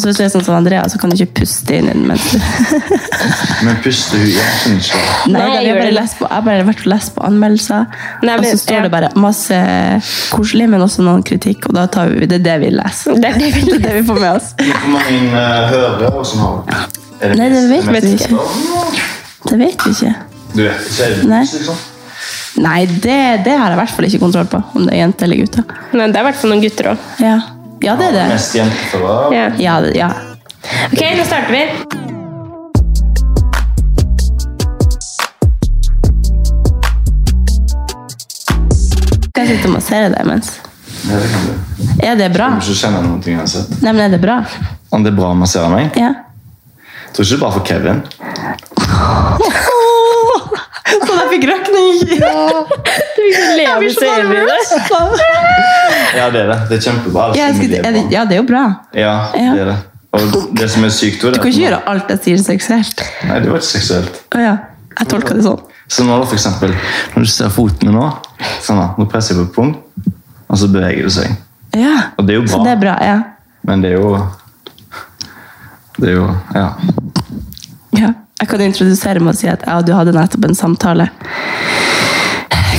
Og så hvis du er sånn som Andrea, så kan du ikke puste inn i den mens Men puster hun ikke. Nei, Nei, jeg har bare det. lest på, jeg bare vært og lest på anmeldelser, Nei, og så står ja. det bare masse koselig, men også noen kritikk, og da tar vi det er det vi leser. Det er det vi Det er det vi får med oss. Hvor mange uh, hører og sånn har du? Er Nei, det vet vi ikke. Det vet vi ikke. Du vet ikke, er det Nei. liksom? Nei, det, det har jeg i hvert fall ikke kontroll på, om det er jente eller gutter. Men det er i hvert fall noen gutter òg. Ja, ja det er det. Mest jentefører. Ja. Ja, ja. Ok, nå starter vi. Kan jeg sitte og massere deg mens? Ja, det kan du. Er det bra? Du ikke kjenne noen ting uansett. Nei, men er det bra? Om det er bra å massere meg? Ja. Jeg tror ikke det er bra for Kevin. Jeg fikk røkning! Jeg blir så nervøs. Ja, det er det. Det er kjempebra. Ja, skal, er det, ja, det er jo bra. Ja, Ja. det er det. Og det som er sykt, er Du kan ikke gjøre alt jeg sier seksuelt. Nei, det var ikke seksuelt. Å ja. Jeg tolka det sånn. Så nå da, for eksempel, når du ser foten min nå, sånn da, nå presser jeg på pung, og så beveger det seg. Ja. Og det er jo bra. Så det er bra, ja. Men det er jo Det er jo Ja. ja. Jeg kan introdusere med å si at jeg og du hadde nettopp en samtale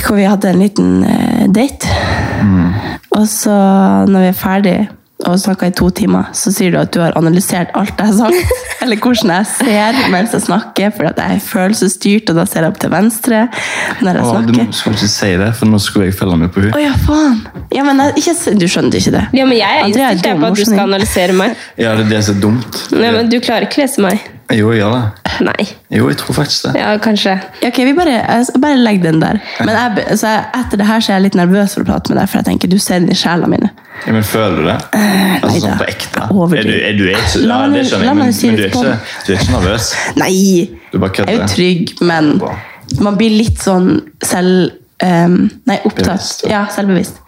hvor vi hadde en liten eh, date. Og så, når vi er ferdig og snakka i to timer, så sier du at du har analysert alt jeg har sagt. Eller hvordan jeg ser mens jeg snakker, for at jeg er følelsesstyrt, og da ser jeg opp til venstre når jeg Åh, du snakker. må- skal ikke si det, for nå skulle jeg følge meg på Å henne. ja, faen! Ja, men jeg, ikke, du skjønte ikke det? Ja, men jeg er innstilt på at du skal analysere meg. Ja, det er det som er dumt. Nei, men Du klarer ikke lese meg. Jo, jeg gjør det. Nei. Jo, jeg tror faktisk det. Ja, kanskje. Ja, Ok, vi bare, bare legg den der. Men jeg, altså, jeg- etter det her så er jeg litt nervøs for å prate med deg, for jeg tenker du ser den i sjela mine. Ja, men føler du det? Altså neida. sånn på ekte? Er du, er du ikke, La ja, det skjønner jeg, men, si men du, er ikke, du er ikke nervøs? Nei! Du bare Jeg er jo trygg, men man blir litt sånn selv... Um, nei, opptatt. Bevisst, Ja, selvbevisst.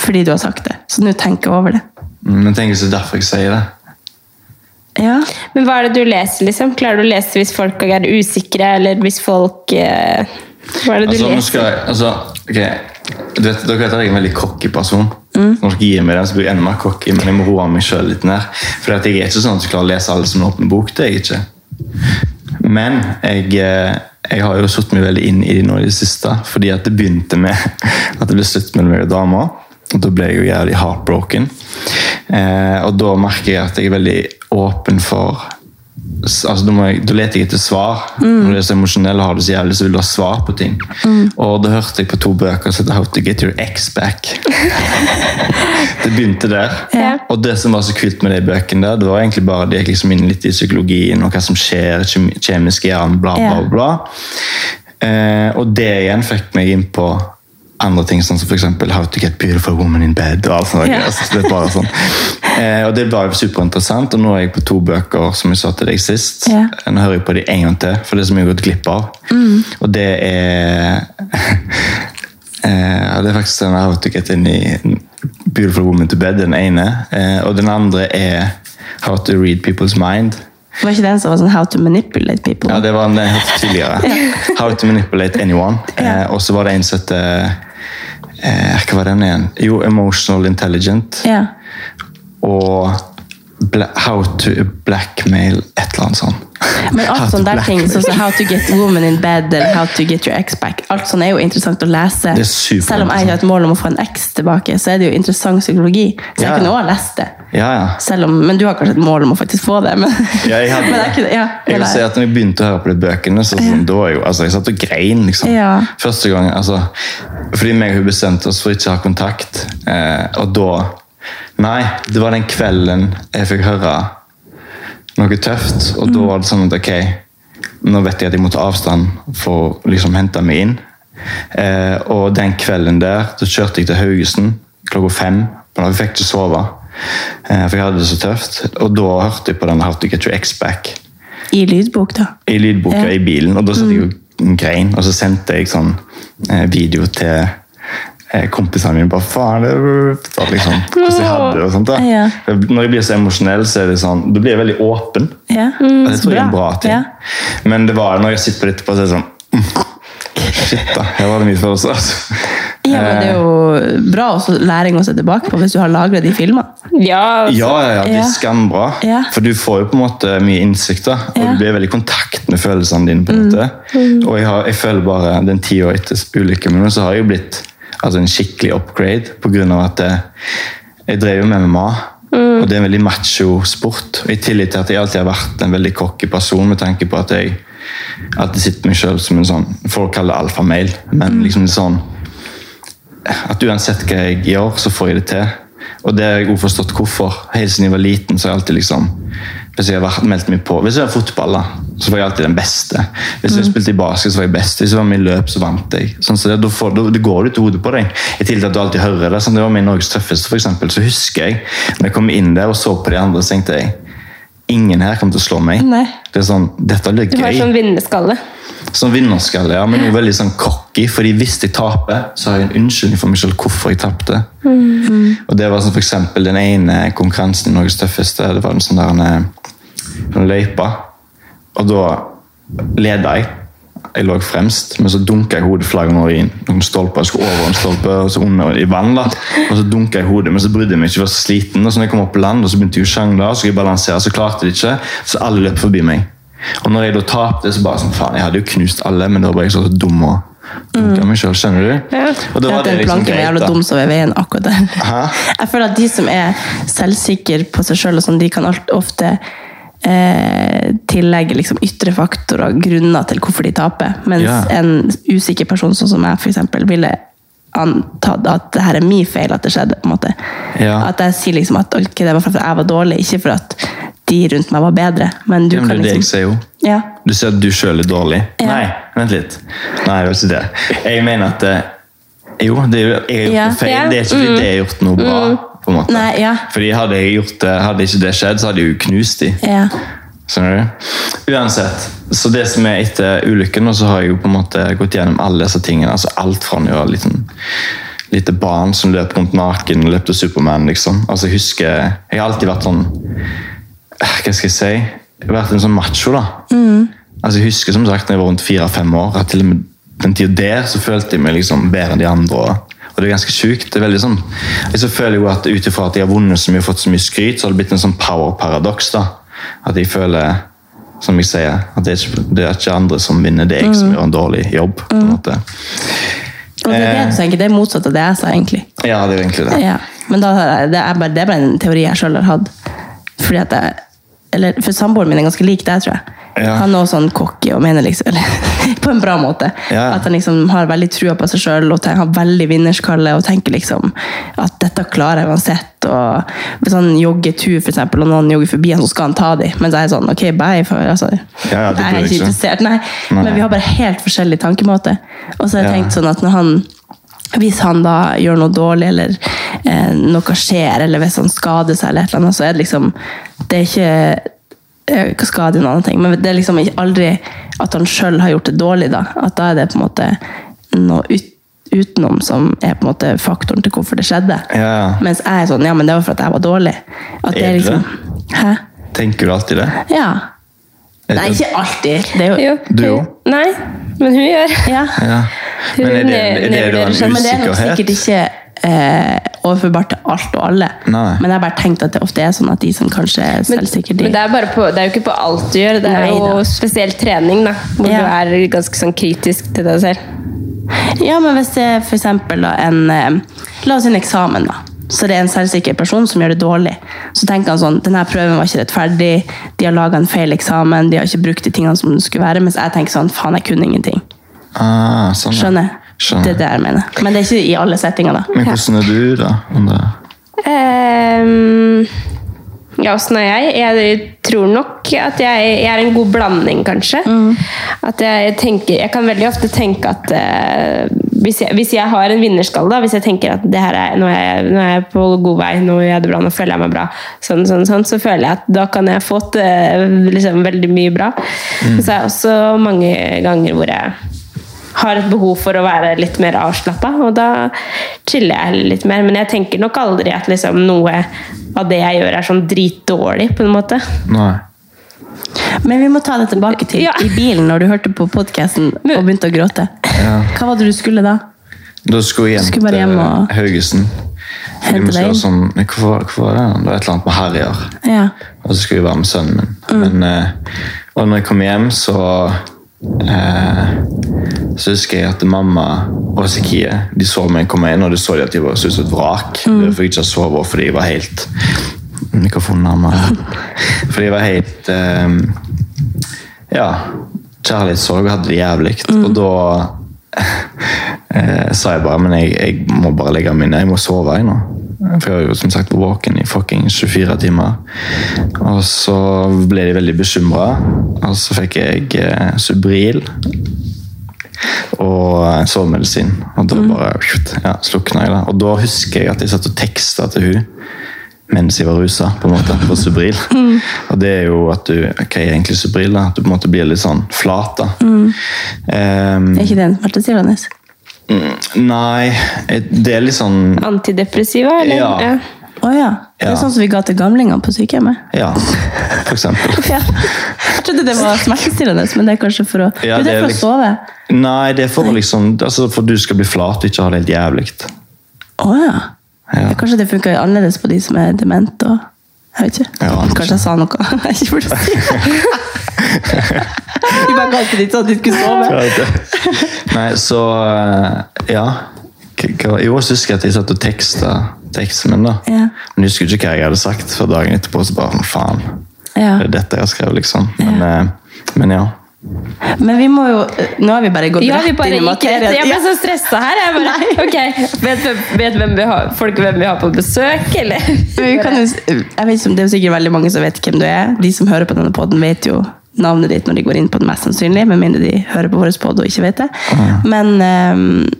Fordi du har sagt det. Så nå tenker jeg over det. Mm, Men tenk hvis det er derfor jeg sier det. Ja. Men hva er det du leser, liksom? Klarer du å lese hvis folk er usikre, eller hvis folk eh, Hva er det du Altså, leser? skal jeg, altså, ok, du vet, Dere vet at jeg er en veldig cocky person. Mm. Når dere gir meg den, så blir jeg enda mer cocky, men jeg må roe meg selv litt ned. For jeg er ikke sånn at jeg klarer å lese alle som en åpen bok. det er jeg ikke. Men jeg, eh, jeg har jo satt meg veldig inn i det nå i det siste, fordi at det begynte med at det ble slutt mellom meg og dama. Og da ble jeg jo jævlig heartbroken. Eh, og da merker jeg at jeg er veldig åpen for altså, da, jeg, da leter jeg etter svar. Når du er så emosjonell og har det så jævlig, så vil du ha svar på ting. Og da hørte jeg på to bøker som heter How to get your ex back. det begynte der. Ja. Og det som var så kult med de bøkene, der, det var egentlig bare det gikk liksom inn litt i psykologien og hva som skjer, kjem- kjemisk i bla, bla, bla, Ja. Eh, og det igjen fikk meg inn på andre ting, sånn som for eksempel How to get beautiful woman in bed. og alt sånt. Yeah. Det, er bare sånn. eh, og det var superinteressant, og nå er jeg på to bøker som jeg sa til deg sist. Yeah. Nå hører jeg på de en gang til, for det er så mye jeg har gått glipp av. Og det er eh, Det er faktisk den How to get in i Beautiful woman to bed, den ene. Eh, og den andre er How to read people's mind. Det Var ikke den som var sånn How to manipulate people? Ja, det var en tidligere. How to manipulate anyone. Eh, og så var det en som eh, Hva var den igjen? Jo, Emotional Intelligent. Ja. Og How to blackmail et eller annet sånt. Men alt sånne der ting, sånn som How to get woman in bed eller How to get your ex back, alt sånt er jo interessant å lese. Selv om jeg har et mål om å få en eks tilbake, så er det jo interessant psykologi. Så jeg Ja. kunne også lest det. Ja, ja. Om, men du har kanskje et mål om å faktisk få det. Men, Ja, jeg, hadde, jeg, kunne, ja, jeg vil si at når jeg begynte å høre på de bøkene, så sånn, da var jeg jo, altså, jeg satt og grein. liksom. Første gang, altså, Fordi meg og hun bestemte oss for ikke å ha kontakt. Eh, og da Nei, det var den kvelden jeg fikk høre noe tøft, og da var det sånn at ok, nå vet jeg at jeg må ta avstand for å liksom hente meg inn. Eh, og den kvelden der, så kjørte jeg til Haugesund klokka fem, men jeg fikk ikke sove. Eh, for jeg hadde det så tøft. Og da hørte jeg på den How to Get Your Ex Back I lydbok, da. i lydboka Ja. i bilen, og da satt jeg og grein, og så sendte jeg sånn eh, video til kompisene mine. bare faen, det er fortalt liksom, hvordan jeg hadde det og sånt da. Ja. Når jeg blir så emosjonell, så er det sånn, da blir jeg veldig åpen. Ja. Og det tror jeg er en bra ting. Ja. Men det var når jeg sitter på dette, bare så er det sånn mm, Shit, da. Her var det mye følelser. Altså. ja, men det er jo bra også læring å se tilbake på hvis du har lagra de filmene. Ja, altså. Ja, ja, ja, det er skambra. Ja. For du får jo på en måte mye innsikt, da, og Ja. du blir veldig i kontakt med følelsene dine. på en måte. Og jeg, har, jeg føler bare den ti år etter ulykken min, så har jeg jo blitt altså, en skikkelig upgrade av at jeg, jeg drev jo med MMA. Og det er en veldig macho sport. Og I tillegg til at jeg alltid har vært en veldig cocky person med tanke på at jeg at jeg sitter meg selv som en sånn Folk kaller det alfamail, men liksom sånn at uansett hva jeg gjør, så får jeg det til. Og det har jeg også forstått hvorfor. Helt siden jeg var liten, så har jeg alltid liksom Hvis jeg har vært, meldt meg på Hvis jeg var fotball, da, så var jeg alltid den beste. Hvis jeg spilte i basket, så var jeg best. Hvis jeg var med i løp, så vant jeg. Sånn, så det, da, får, da, det går det til hodet på deg. I tillegg til at du alltid hører det. Sånn, det var i Norges tøffeste, eksempel, så husker jeg når jeg kom inn der og så på de andre, så tenkte jeg Ingen her kommer til å slå meg. Nei. Det er sånn, Dette blir Du har gøy. sånn vinnerskalle. Sånn vinnerskalle, ja, men også veldig sånn cocky. fordi hvis jeg taper, så har jeg en unnskyldning for meg selv hvorfor jeg tapte. Og det var sånn, for eksempel den ene konkurransen i Norges tøffeste. Det var en sånn der en, løypa. Og da leda jeg. Jeg lå fremst, men så dunka jeg hodet flere ganger i noen stolper. Jeg skulle over en stolpe, og så under i vann. da. Og så dunka jeg hodet, men så brydde jeg meg ikke. Jeg var så sliten. Og så når jeg kom opp på land, og så begynte jeg å sjangle, og så skulle jeg balansere, så klarte jeg det ikke. Så alle løp forbi meg. Og når jeg da tapte, så bare sånn, faen, jeg hadde jo knust alle, men da var jeg så dum og dunka meg selv, skjønner du? Ja. Og da var det liksom greit, jævla dum som er veien akkurat der. Hæ? Jeg føler at de som er selvsikre på seg sjøl, sånn, de kan ofte eh, tillegge liksom, ytre faktorer grunner til hvorfor de taper. Mens Ja. en usikker person sånn som meg eksempel, ville antatt at det her er min feil at det skjedde. på en måte. Ja. At jeg sier liksom at okay, det var fordi jeg var dårlig, ikke for at de rundt meg var bedre. Men du Ja, men kan det er det jeg ser jo. Ja. Du sier at du sjøl er dårlig. Nei, vent litt. Nei, det var ikke det. Jeg mener at eh, Jo, det er, jo- jeg noe feil. Det er ikke fordi det er gjort noe bra. På en måte. Nei, ja. Fordi hadde, gjort hadde ikke det skjedd, så hadde jeg jo knust de. Ja. Skjønner du? Uansett. Så det som er etter ulykken, så har jeg jo på en måte gått gjennom alle disse tingene. altså Alt fra når jeg var liten lite barn som løp rundt naken og løpte Superman, liksom. Altså, jeg husker Jeg har alltid vært sånn eh, Hva skal jeg si? Jeg har vært en sånn macho, da. Altså, jeg husker som sagt når jeg var rundt fire-fem år, at til og med den tida der så følte jeg meg liksom bedre enn de andre. Og, og det er ganske sjukt. Det er veldig sånn Jeg føler jo at ut ifra at jeg har vunnet så mye og fått så mye skryt, så har det blitt en sånn power-paradoks. da. At jeg føler, som jeg sier, at det er ikke, det er ikke andre som vinner, det er jeg som gjør en dårlig jobb. på en måte. Og det er det det er motsatt av det jeg sa, egentlig. Ja, det er egentlig det. Ja, men da, det, er bare, det er bare en teori jeg sjøl har hatt. Fordi at jeg, eller, for samboeren min er ganske lik deg, tror jeg. Ja. Han er også sånn cocky og mener liksom På en bra måte. Ja. At han liksom har veldig trua på seg sjøl og har veldig vinnerskalle og tenker liksom at dette klarer jeg uansett. Og Hvis han jogger tur, for eksempel, og noen jogger forbi han, så skal han ta dem. Men så er jeg sånn ok, bye. For, altså, Ja, ja, det jeg er ikke interessert. Nei. Nei. Men vi har bare helt forskjellig tankemåte. Og så har jeg tenkt sånn at når han hvis han da gjør noe dårlig, eller eh, noe skjer, eller hvis han skader seg, eller et eller annet, så er det liksom Det er ikke skade er en annen ting, men det er liksom aldri at han sjøl har gjort det dårlig, da. At da er det på en måte noe ut, utenom som er på en måte faktoren til hvorfor det skjedde. Ja. Mens jeg er sånn Ja, men det var for at jeg var dårlig. At det Er er liksom Hæ? Tenker du alltid det? Ja. Nei, ikke alltid. Det er jo Jo. Du òg? Nei, men hun gjør. Ja. Ja. Men er det, er det da en Men det er nok usikkerhet? sikkert ikke eh, overførbart til alt og alle. Nei. Men jeg har bare tenkt at det ofte er sånn at de som kanskje er selvsikre, de men det, er bare på, det er jo ikke på alt du gjør. Det er Nei jo spesiell spesielt trening, da, hvor Ja. du er ganske sånn kritisk til deg selv. Ja, men hvis det er eksempel en eh, La oss si en eksamen, da. Så det er en selvsikker person som gjør det dårlig. Så tenker han sånn denne prøven var ikke rettferdig, de har laga en feil eksamen, de har ikke brukt de tingene som det skulle være. Mens jeg tenker sånn faen, jeg kunne ingenting. Ah, sånn, ja. Skjønner? Skjønner. Det er det jeg mener. Men det er ikke i alle settinger, da. Men hvordan er du, da? Om det- Ehm, ja, åssen er jeg? Jeg tror nok at jeg, jeg er en god blanding, kanskje. At jeg tenker Jeg kan veldig ofte tenke at uh, hvis, jeg, hvis jeg har en vinnerskalle, da, hvis jeg tenker at det her er, nå, er jeg, nå er jeg på god vei, nå gjør jeg det bra, nå føler jeg meg bra, sånn, sånn, sånn, så føler jeg at da kan jeg få til liksom, veldig mye bra. Mm. så er det også mange ganger hvor jeg har et behov for å være litt mer avslappa, og da chiller jeg litt mer. Men jeg tenker nok aldri at liksom noe av det jeg gjør, er sånn dritdårlig, på en måte. Nei. Men vi må ta det tilbake til Ja. i bilen når du hørte på podkasten og begynte å gråte. Hva var det du skulle da? Da skulle jeg hjem hjem til og- Haugesund. Hente deg sånn, hvorfor, hvorfor var- det? Det var et eller annet med Harrier. Ja. Og så skulle jeg være med sønnen min. Mm. Men, eh, og når jeg kom hjem, så eh, Så husker jeg at mamma og Sikie de så meg komme inn, og de så at de var så ut som et vrak. Mm. Fikk jeg ikke sove fordi jeg var helt Mikrofonen. Fordi jeg var helt eh, Ja. Kjærlighetssorg og hadde det jævlig. Mm. Og da eh, sa jeg bare men jeg, jeg må bare legge meg ned. Jeg må sove jeg nå. For jeg har jo som sagt vært våken i fucking 24 timer. Og så ble de veldig bekymra. Og så fikk jeg eh, Subril og eh, sovemedisin. Og da bare ja, slukna jeg. da. Og da husker jeg at jeg satt og teksta til hun mens jeg var rusa, på en måte, på Subril. Og det er jo at du Hva er egentlig Subril? da? At du på en måte blir litt sånn flat. da. Ehm, Er ikke det en smertestillende? nei, eh, det er litt sånn Antidepressiva, eller? Ja. Å ja. Det Ja. er sånn som vi ga til gamlingene på sykehjemmet. Ja, for eksempel. Ja. Jeg trodde det var smertestillende, men det er kanskje for å, Ja, det det er for å liksom- sove. Nei, det er for, liksom, altså for du skal bli flat og ikke ha det helt jævlig. Oh, ja. Ja. Kanskje det funker annerledes på de som er dement og Jeg vet ikke. Ja, kanskje. kanskje jeg sa noe jeg ikke burde si. Vi bare kalte det sånn at de skulle sove. Nei, så eh, Ja. Jo, så husker jeg at jeg satt og teksta teksten min, da. Ja. Men jeg husker ikke hva jeg hadde sagt, for dagen etterpå så bare faen. Ja. Det er dette jeg har skrevet, liksom. Men, ja. men ja. Men vi må jo Nå har vi bare gått Ja, rett bare inn i materien. Jeg ble så stressa her. Jeg bare, okay, Vet, vet hvem vi har, folk hvem vi har på besøk, eller? Men vi kan jo, jeg vet ikke om Det er sikkert veldig mange som vet hvem du er. De som hører på denne podden vet jo navnet ditt når de går inn på det, mest sannsynlig. Med mindre de hører på vår podd og ikke vet det. Men um,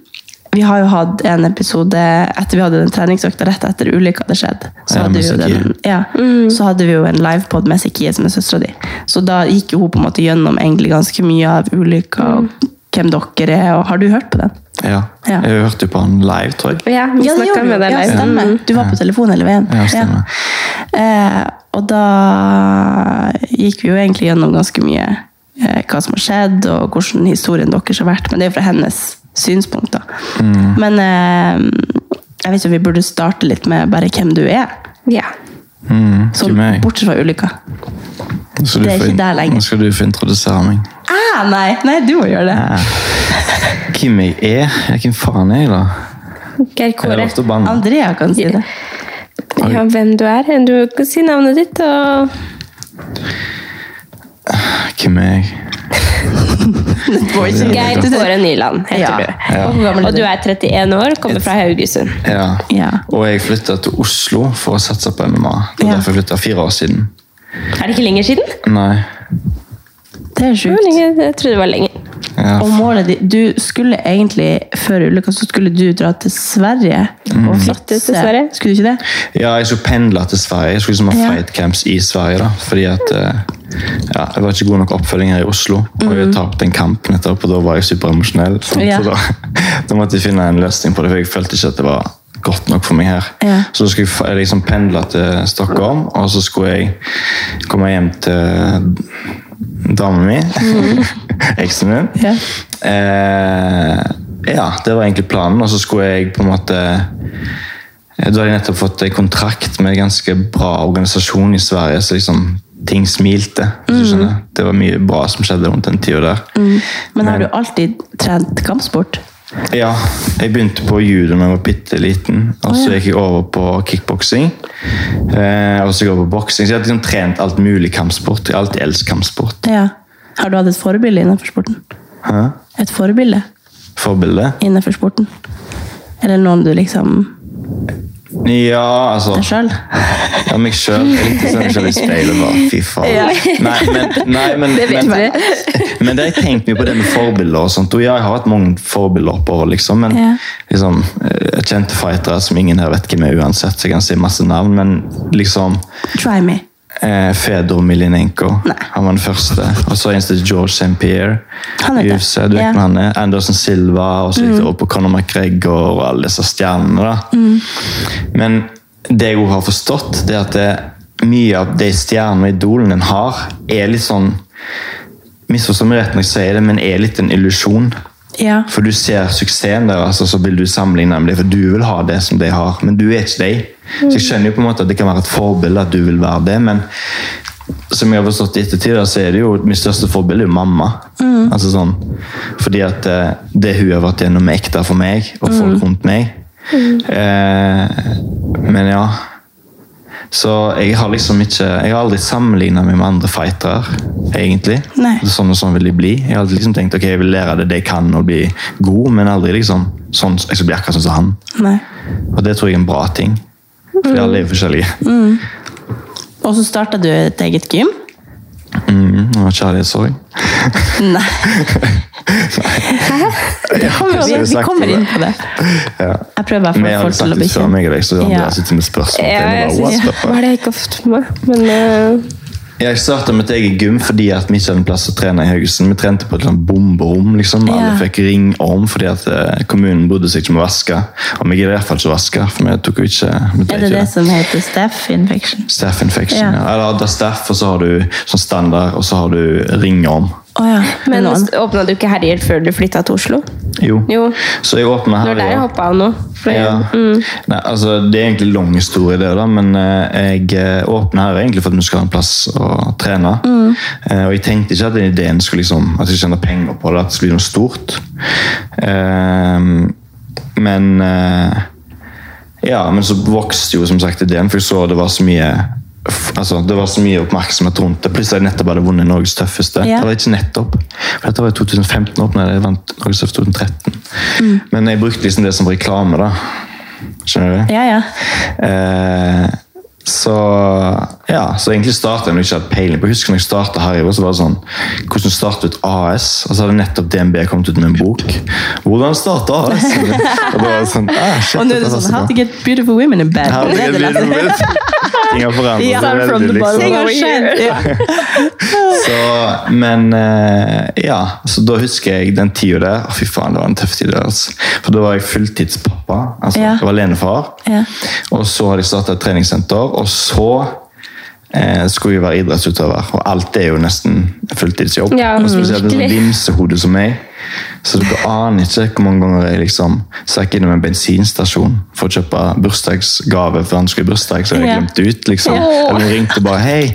vi har jo hatt en episode etter vi hadde den treningsøkta rett etter ulykka hadde skjedd. Så Ja, hadde, vi jo den, ja, mm. så hadde vi jo en livepod med Sikkie, som er søstera di. Så da gikk jo hun på en måte gjennom egentlig ganske mye av ulykka og hvem dere er. Og har du hørt på den? ja. Ja. Jeg hørte jo på han live, tror jeg. Ja, vi Ja, med deg deg Ja, live. stemmer. Mm. Du var på telefon hele veien. Ja, stemmer. Eh, og da gikk vi jo egentlig gjennom ganske mye eh, hva som har skjedd, og hvordan historien deres har vært. Men det er jo fra hennes synspunkt, da. Mm. Men eh, jeg vet ikke om vi burde starte litt med bare hvem du er. Ja. Mm, Sånn, ikke bortsett fra ulykka. Det er ikke der lenger. Nå skal du få introdusere meg. Ah, nei, nei, du må gjøre det. Hvem jeg er? Hvem faen er jeg, da? Geir Kåre. Andrea kan si det. Ja, hvem du er. Du kan si navnet ditt, og Hvem er jeg? Geir Kåre Nyland heter Ja. du. Ja. Og du er 31 år, kommer fra Haugesund. Ja. Ja. Og jeg flytta til Oslo for å satse på MMA. Det er Ja. derfor jeg flytta fire år siden. Er det ikke lenger siden? Nei. Det er sjukt. jeg trodde det var lenger. Ja, Og målet ditt Du skulle egentlig, før ulykka, så skulle du dra til Sverige og Flytte til. Sverige? Skulle du ikke det? Ja, jeg skulle pendle til Sverige. Jeg skulle liksom ha Ja. fight camps i Sverige. da, fordi at eh, ja, Jeg var ikke god nok oppfølging her i Oslo. Og jeg tapte en kamp nettopp, og da var jeg superemosjonell. Mhm. Ja. Så da, da måtte jeg finne en løsning på det, for jeg følte ikke at det var godt nok for meg her. Ja. Så skulle jeg liksom pendle til Stockholm, og så skulle jeg komme hjem til dama mi. Eksen min. Ja. Eh, ja, det var egentlig planen. Og så skulle jeg på en måte Da hadde jeg nettopp fått en kontrakt med en ganske bra organisasjon i Sverige, så liksom ting smilte. hvis skjønner. Det var mye bra som skjedde rundt den tida der. Men har du alltid trent kampsport? Ja, jeg begynte på judo da jeg var bitte liten. Og så gikk jeg over på kickboksing. Eh, og så går jeg på boksing. Så jeg har liksom trent alt mulig kampsport. Jeg har alltid elsket kampsport. Ja. Har du hatt et forbilde innenfor sporten? Hæ? Et forbilde Forbilde? innenfor sporten? Eller noen du liksom Ja, altså Deg sjøl? Ja, meg sjøl. Jeg likte sånn selv i speilet. Bare, fy faen. Ja. Nei, men, nei, men, Det vet men, vi. men det har jeg tenkt mye på det med forbilder. og sånt, og ja, Jeg har hatt mange forbilder oppover, liksom, men Ja. liksom, eh, kjente fightere som ingen her vet hvem er uansett, så jeg kan si masse navn, men liksom Try me. Eh, Fedor Milinenko, Nei. han var den første. Og så som George St. Pierre. Han det. UFC, du vet Ja. han er. Anderson Silva, og så gikk det opp på Conor McGregor og alle disse stjernene. da. Men det jeg har forstått, det er at det, mye av de stjernene og idolene en har, er litt sånn Misforstå meg rett når jeg sier det, men er litt en illusjon. Ja. For du ser suksessen deres, og så vil du sammenligne med dem, for du vil ha det som de har, men du er ikke de. Så jeg skjønner jo på en måte at det kan være et forbilde at du vil være det, men som jeg har forstått i ettertid, så er det jo mitt største forbilde er mamma. Altså sånn, fordi at eh, det hun har vært gjennom er ekte for meg, og folk rundt meg. Eh, men ja. Så jeg har liksom ikke Jeg har aldri sammenligna meg med andre fightere, egentlig. Nei. Sånn og sånn vil de bli. Jeg har alltid liksom tenkt ok, jeg vil lære det de kan og bli god, men aldri liksom sånn jeg skal bli akkurat sånn som han. Nei. Og det tror jeg er en bra ting. For alle er forskjellige. forskjellige. Og så starta du et eget gym? Mm, og kjærlighetssorg. Nei. Vi kommer, vi, vi kommer inn på det. Ja. Jeg prøver bare å til å få kjent. folk til sagt det bli før meg og deg, så hadde Ja. jeg sittet med spørsmål. Ja, jeg, jeg jeg, hva er det jeg ikke har fått med meg? Men eh, Jeg starta mitt eget gym fordi at vi ikke hadde plass å trene i Haugesund. Vi trente på et sånt bomberom. liksom. Alle fikk ring om fordi at eh, kommunen bodde seg ikke med å vaske. Og vi gidder i hvert fall ikke å vaske, for vi tok jo ikke vi Er det det som heter staff infection? Staff infection. Ja. Ja. Eller da staff, og så har du sånn standard, og så har du ringorm. Å ja. men åpna du ikke Herjer før du flytta til Oslo? Jo. Jo. Så jeg åpna Det Når var der jeg ja. hoppa av nå. Ja. mm. Nei, altså, det er egentlig lang historie, det, da, men eh, jeg eh, åpna her egentlig for at vi skulle ha en plass å trene. Eh, og jeg tenkte ikke at den ideen skulle liksom, at jeg tjener penger på det, at det skulle bli noe stort. Eh, men eh, Ja, men så vokste jo som sagt ideen, for jeg så det var så mye Altså, Det var så mye oppmerksomhet rundt det. Plutselig hadde jeg nettopp hadde vunnet Norges tøffeste. Ja. Det var ikke nettopp. For Dette var i 2015, åpnet jeg, jeg vant Norges tøffeste 2013. Mm. Men jeg brukte liksom det som reklame, da. Skjønner du? Ja, ja. Eh, så ja, så egentlig startet jeg ikke hatt peiling på Jeg husker når jeg startet her, så var det sånn Hvordan starte et AS? Og så hadde nettopp DNB kommet ut med en bok. Hvordan starte AS? Og da var det sånn, ah, shit, Og nå er det sånn How to get beautiful women in bed. How to get beautiful neste. Ting har forandret seg from veldig, liksom. Så, men eh, ja, så da husker jeg den tida der. Å, fy faen, det var en tøff tid. Altså. For da var jeg fulltidspappa. Altså, Ja. Jeg var alenefar. Ja. Og så hadde jeg starta et treningssenter, og så eh, skulle jeg være idrettsutøver. Og alt er jo nesten fulltidsjobb. Ja, og spesielt med sånn vimsehode som meg. Så dere aner ikke hvor mange ganger jeg liksom stakk innom en bensinstasjon for å kjøpe bursdagsgave for han skulle i bursdag, så jeg Ja. glemte ut. liksom. Eller hun ringte bare 'Hei,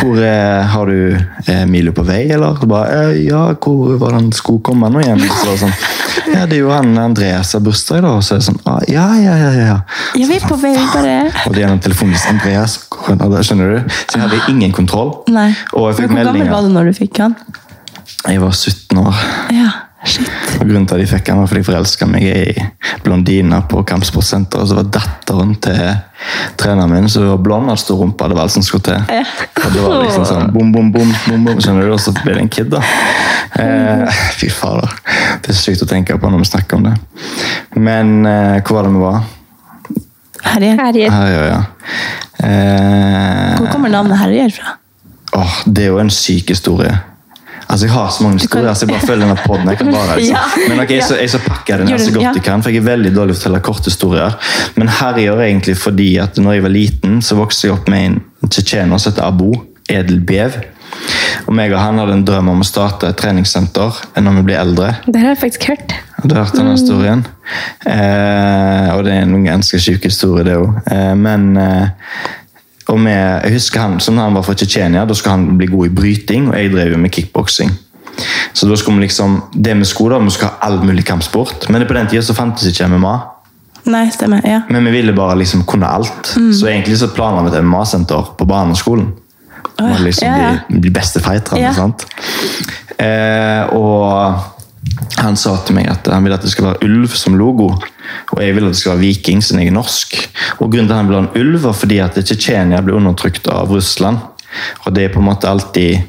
hvor er, har du Emilio på vei?' Eller Og bare eh, 'Ja, hvor var det han skulle komme nå igjen?' Så var sånn, ja, det er jo han Andreas har bursdag, da. Og så er det sånn 'Ja, ja, ja'. ja. Ja, vi er på vei, bare Og det gjennom telefonen til Andreas. Skjønner du? Så jeg hadde ingen kontroll. Nei. Jeg Men hvor meldinger. gammel var du når du fikk han? Jeg var 17 år. Ja, shit. Og grunnen til at jeg fikk han var fordi jeg forelska meg i blondiner på kampsportsenteret. Og så var datteren til treneren min så hun var blond og stor rumpe. Det var alt som skulle til. Og det var liksom sånn bom, bom, bom, bom, bom skjønner du? Og så ble det en kid, da. Eh, fy fader. Det er sykt å tenke på når vi snakker om det. Men eh, hvor var det vi var? Herjer. Herjer. Her, ja, ja. Eh, Hvor kommer navnet Herjer fra? Åh, det er jo en syk historie. Altså, Jeg har så mange historier, så jeg bare følger denne podden. Jeg kan bare, liksom. Ja, Men ok, jeg, så, jeg skal pakke den her så godt jeg kan, for jeg er veldig dårlig til å fortelle korte historier. Men her gjør jeg egentlig fordi at når jeg var liten, så vokste jeg opp med en tsjetsjener som heter Abu Edelbev. Og meg og han hadde en drøm om å starte et treningssenter når vi blir eldre. Det har jeg faktisk hørt. Har du hørt denne historien? Eh, og det er en ganske syk historie, det òg. Eh, men eh, og med, jeg husker han, som han var fra Tsjetsjenia, da skulle han bli god i bryting, og jeg drev jo med kickboksing. Så da skulle vi liksom, det vi skulle da, vi skulle ha all mulig kampsport, men på den tida så fantes ikke MMA. Nei, stemmer. Ja. Men vi ville bare liksom kunne alt. Så egentlig så planla vi et MMA-senter på barneskolen. Å, Må liksom ja, ja. bli, bli beste fighterne. Ja. sant? Eh, og Han sa til meg at han vil at det skal være ulv som logo, og jeg vil at det skal være viking siden jeg er norsk. Og Grunnen til at han vil ha en ulv, var fordi at Tsjetsjenia ble undertrykt av Russland. Og det er på en måte alltid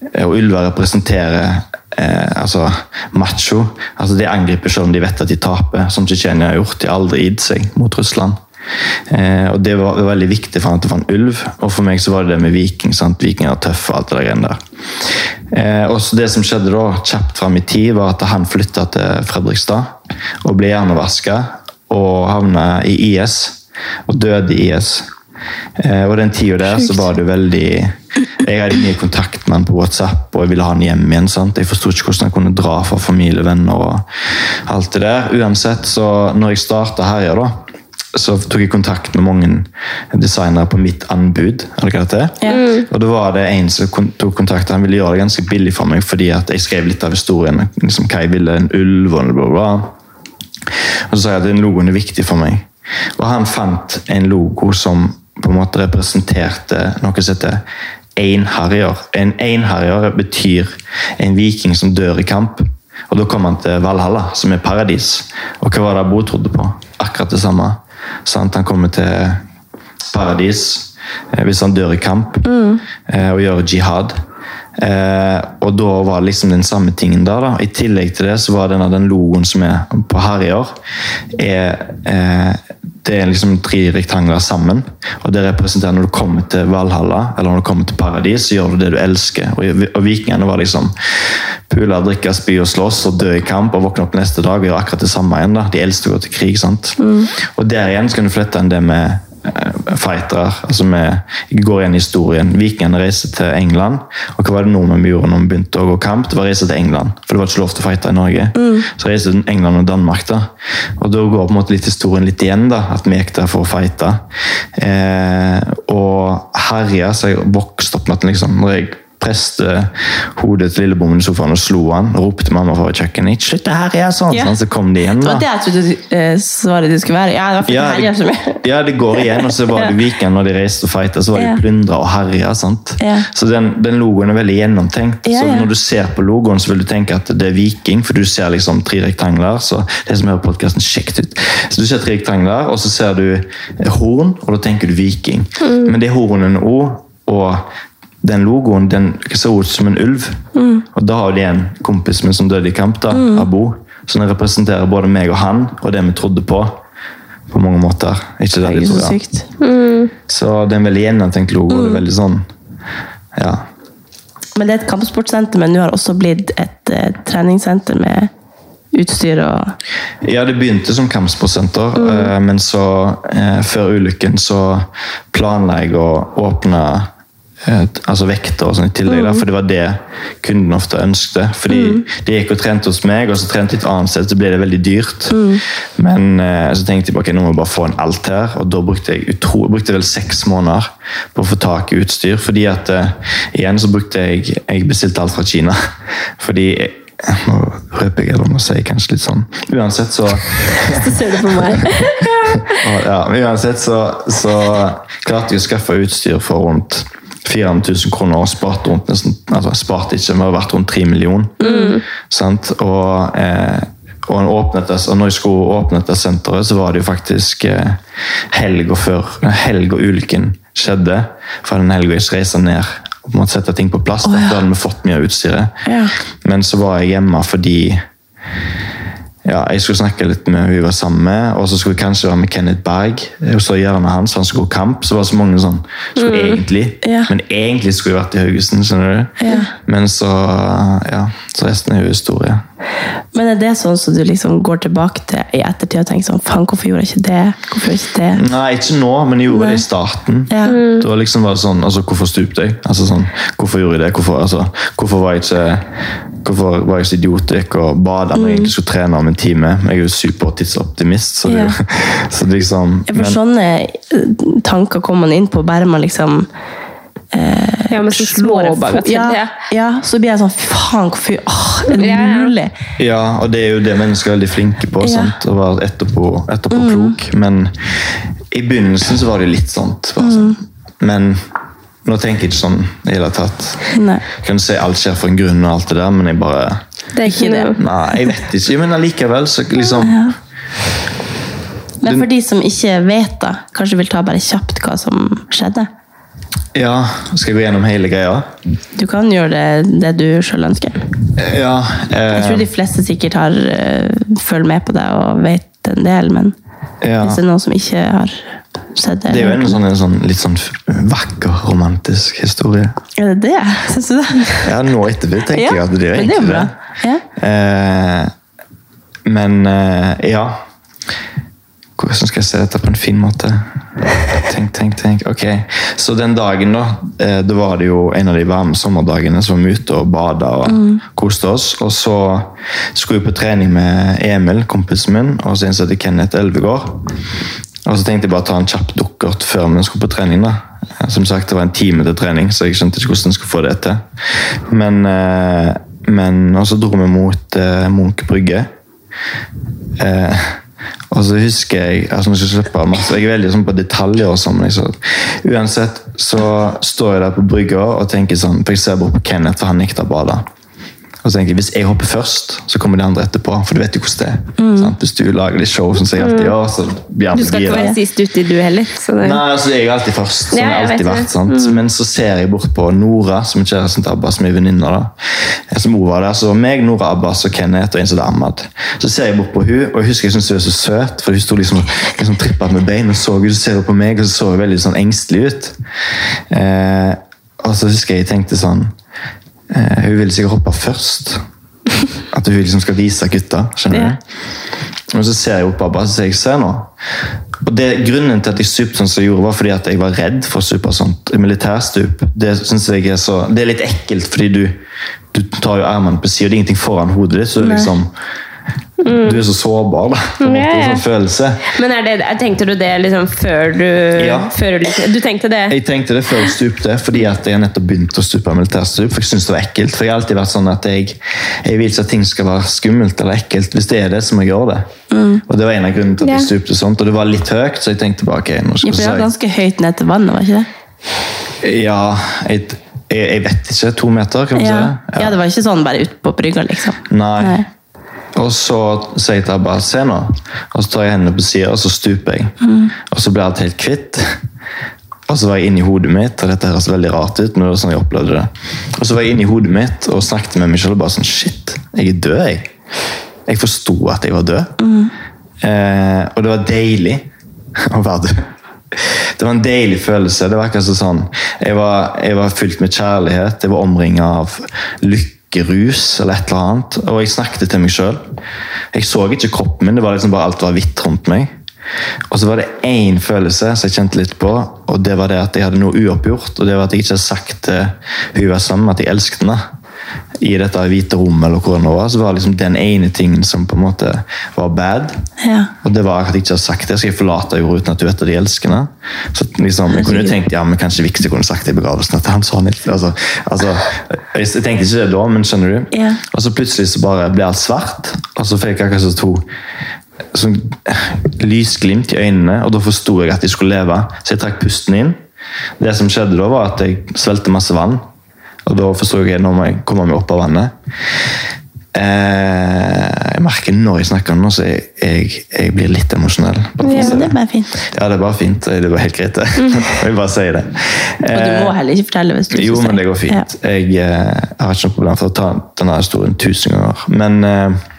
Og ulver representerer eh, altså macho. Altså De angriper selv om de vet at de taper, som Tsjetsjenia har gjort. De har aldri gitt seg mot Russland. Eh, og Det var veldig viktig for han at det var en ulv, og for meg så var det det med viking. sant? Vikinger er tøffe og alt det der der. Eh, og så Det som skjedde da, kjapt fram i tid, var at han flytta til Fredrikstad og ble hjernevaska og havna i IS, og døde i IS. Eh, og den tida der så var det veldig Jeg hadde mye kontakt med han på WhatsApp, og jeg ville ha han hjem igjen. sant? Jeg forsto ikke hvordan han kunne dra fra familie, venner og alt det der. Uansett, så når jeg starta Herja, da, så tok jeg kontakt med mange designere på mitt anbud. eller hva det Ja. Og da var det en som tok kontakt, han ville gjøre det ganske billig for meg, fordi at jeg skrev litt av historien. liksom hva jeg ville, en ulv og bla, bla. Og så sa jeg at den logoen er viktig for meg. Og han fant en logo som på en måte representerte noe som heter einharrier. En einharrier betyr en viking som dør i kamp. Og da kom han til Valhalla, som er paradis. Og hva var det Bo trodde på? Akkurat det samme. Sant? Han kommer til paradis eh, hvis han dør i kamp mm. og gjør jihad. Eh, og da var det liksom den samme tingen der. da. I tillegg til det så var denne, den logoen som er på Harrier, er, eh, det er liksom tre rektangler sammen. Og det representerer når du kommer til Valhalla eller når du kommer til paradis, så gjør du det du elsker. Og, og vikingene var liksom pule, drikke, spy og slåss og dø i kamp og våkne opp neste dag og gjøre akkurat det samme igjen. da. De eldste å gå til krig. sant? Og der igjen så kan du flette inn det med fightere. altså Vi går igjen i historien. Vikingene reiste til England. Og hva var det nordmenn gjorde når vi begynte å gå kamp? Det var å reise til England. For det var ikke lov til å fighte i Norge. Så reiste England og Danmark. da. Og da går på en måte litt historien litt igjen, da, at vi gikk der for å fighte. Eh, og herja, så jeg vokste opp med at liksom, når jeg preste hodet til i sofaen og slo han, ropte mamma fra kjøkkenet slutt her herje!' sånn, Ja. sånn, så kom de igjen. Det var det jeg trodde eh, svaret ditt skulle være. Ja, det Ja, det det, ja, det går igjen. Og så var det Viken når de reiste og fighta, så var de plyndra og herja. Så den, den logoen er veldig gjennomtenkt. Så når du ser på logoen, så vil du tenke at det er Viking, for du ser liksom tre rektangler. så det som hører podcasten, sjekk det ut. Så Du ser tre rektangler, og så ser du horn, og da tenker du Viking. Mm. Men det hornene òg, og den logoen den så ut som en ulv. Mm. Og da har de en kompis min som døde i kamp, da, Abo. Så den representerer både meg og han, og det vi trodde på. På mange måter. Ikke det Det de er så sykt. Mm. Så det er en veldig gjennomtenkt logo. og Det er veldig sånn Ja. Men det er et kampsportsenter, men nå har det også blitt et eh, treningssenter med utstyr og Ja, det begynte som kampsportsenter, eh, men så, eh, før ulykken, så planla jeg å åpne altså vekter og sånn i tillegg, da, for det var det kunden ofte ønsket. Fordi de gikk og trente hos meg, og så trente de et annet sted, så ble det veldig dyrt. Men eh, så tenkte jeg ok, nå må jeg bare få en alt her, og da brukte jeg, utro, brukte vel seks måneder på å få tak i utstyr, fordi at eh, igjen så brukte jeg, jeg bestilte alt fra Kina. Fordi nå røper jeg, eller nå sier jeg kanskje litt sånn. Uansett så Så ser du på meg. ja, men uansett så, så klarte jeg å skaffe utstyr for rundt 400 000 kroner spart rundt nesten, altså spart ikke, det har vært rundt 3 millioner. Sant? Og, eh, og, åpnet det, og når jeg skulle åpne dette senteret, så var det jo faktisk eh, helga før helg og ulykken skjedde. For den helga jeg reiste ned og måtte sette ting på plass. Da hadde vi fått mye av utstyret. Ja. Men så var jeg hjemme fordi ja, jeg skulle snakke litt med hun vi var sammen med, og så skulle jeg kanskje være med Kenneth Berg. Og så gjerne hans, for han skulle gå kamp. Så var det så mange sånn skulle egentlig, Ja. Men egentlig skulle jeg vært i Haugesund. skjønner du? Ja. Men så ja, så resten er jo historie. Men er det sånn som du liksom går tilbake til i ettertid og tenker sånn Faen, hvorfor gjorde jeg ikke det? Hvorfor gjorde jeg ikke det? Nei, ikke nå, men jeg gjorde det i starten. Ja. Da liksom var det sånn, altså Hvorfor stupte jeg? Altså sånn, Hvorfor gjorde jeg det? Hvorfor, altså, hvorfor var jeg ikke Hvorfor var jeg så idiot og gikk og bada når jeg egentlig skulle trene om en time? Jeg er jo supertidsoptimist, så, det, Ja. så liksom For men- sånne eh, tanker kommer man inn på bare man liksom eh, Ja, men så slår bare til. Ja, ja, så blir jeg sånn Faen, hvorfor åh, Er det mulig? Ja, og det er jo det mennesker er veldig flinke på. Ja. Mm. Sant? Å være etterpå, etterpå klok. Men i begynnelsen så var det litt sånt. Bare sånn. Men nå tenker jeg ikke sånn i det hele tatt. Nei. Jeg kan si alt skjer for en grunn, og alt det der, men jeg bare Det er ikke det. Nei, jeg vet ikke, men allikevel så liksom Men for de som ikke vet, da, kanskje vil ta bare kjapt hva som skjedde? Ja, skal jeg gå gjennom hele greia? Du kan gjøre det, det du sjøl ønsker. Ja. Jeg tror Eh, de fleste sikkert har uh, følger med på deg og vet en del, men ja. hvis det er noen som ikke har sett det Det er jo en sånn, en sånn litt sånn vakker, romantisk historie. Er det det? Syns du det? Ja, nå etterpå tenker Ja, jeg at det er egentlig det er det. Ja. Eh, men eh, ja Hvordan skal jeg se dette på en fin måte? Tenk, tenk, tenk. Ok, Så den dagen, da, eh, da var det jo en av de varme sommerdagene som var ute og bada og koste oss. Og så skulle vi på trening med Emil, kompisen min, og så innsatte Kenneth Elvegård. Og så tenkte jeg bare å ta en kjapp dukkert før vi skulle på trening. da. Som sagt, det var en time til trening, så jeg skjønte ikke hvordan jeg skulle få det til. Men, eh, men Og så dro vi mot eh, Munch brygge. Eh, og så husker jeg altså, jeg, slippe masse, jeg er veldig sånn på detaljer. og sånn, så, Uansett så står jeg der på brygga og tenker sånn, for jeg ser bort på Kenneth, for han nekter å bade. Og så tenker jeg, Hvis jeg hopper først, så kommer de andre etterpå. For du vet jo hvordan det er. Sant? Hvis du lager litt show, som jeg alltid gjør, så blir Du skal ikke være sist uti, du heller. Så det, Nei, altså jeg er alltid først. Sånn Ja, alltid vært, sant? Men så ser jeg bort på Nora, som er kjæresten til Abbas, som er venninna. da. Som hun var der, så meg, Nora, Abbas og Kenneth og en som Ahmad. Så ser jeg bort på hun, og jeg husker jeg syntes hun var så søt, for hun sto liksom, liksom trippet med bein og så hun, så ser hun på meg, og så så hun veldig sånn engstelig ut. Eh, og så husker jeg jeg tenkte sånn eh, Hun vil sikkert hoppe først. At hun liksom skal vise gutta. skjønner du? Og så ser jeg opp på så ser sier jeg, se nå. Og det, Grunnen til at jeg stupte sånn som jeg gjorde, var fordi at jeg var redd for å stupe sånt. Militærstup. Det synes jeg er så, det er litt ekkelt, fordi du, du tar jo armene på sida, det er ingenting foran hodet ditt. så det er Du er så sårbar, da. på en måte, Ja, ja. sånn følelse. Men det, tenkte du det liksom før du Ja. før du, du tenkte det? Jeg tenkte det før jeg stupte, fordi at jeg nettopp begynte å stupe militærstup. For jeg synes det var ekkelt. For jeg har alltid vært sånn at jeg, jeg vil ikke at ting skal være skummelt eller ekkelt. Hvis det er det, så må jeg gjøre det. Og det var en av grunnene til at jeg Ja. stupte sånt. Og det var litt høyt, så jeg tenkte bare ok, nå skal for det var ganske høyt ned til vannet, var ikke det? Ja, jeg, jeg, vet ikke. To meter, kan man Ja. si. ja, det var ikke sånn bare ut på brygga, liksom. Nei. Nei. Og så sier jeg til Abba se nå. Og så tar jeg hendene på sida, og så stuper jeg. Mm. Og så blir alt helt kvitt. Og så var jeg inni hodet mitt, og dette høres veldig rart ut, men det var sånn jeg opplevde det. Og så var jeg inni hodet mitt og snakket med meg selv og bare sånn Shit, jeg er død, jeg. Jeg forsto at jeg var død. Eh, og det var deilig å være død. Det var en deilig følelse. Det var akkurat sånn Jeg var, jeg var fylt med kjærlighet. Jeg var omringa av lykkerus eller et eller annet. Og jeg snakket til meg sjøl. Jeg så ikke kroppen min, det var liksom bare alt var hvitt rundt meg. Og så var det én følelse som jeg kjente litt på, og det var det at jeg hadde noe uoppgjort. Og det var at jeg ikke hadde sagt til hun jeg var sammen med, at jeg elsket henne. I dette hvite rommet, eller hvor det var, så var det liksom den ene tingen som på en måte var bad. Ja. Og det var at jeg ikke hadde sagt det. Skal jeg forlate jorda uten at du vet at jeg elsker henne? Så liksom, Jeg kunne jo tenkt ja, men kanskje Vikse kunne sagt det i begravelsen. at han sa. Altså, altså, jeg tenkte ikke det da, men skjønner du? Ja. Og så plutselig så bare ble alt svart, og så fikk jeg akkurat så to sånn lysglimt i øynene, og da forsto jeg at jeg skulle leve. Så jeg trakk pusten inn. Det som skjedde da, var at jeg svelgte masse vann. Og da forsto jeg når jeg kommer meg opp av vannet. Eh, jeg merker når jeg snakker nå, så jeg, jeg, jeg blir litt emosjonell. Bare Ja, det er bare fint. Ja, det er bare fint. Det var helt greit, det. Jeg bare sier det. Og du må heller ikke fortelle hvis du ikke Jo, men det går fint. Jeg, eh, har ikke noe problem for å ta denne historien tusen ganger. Men eh,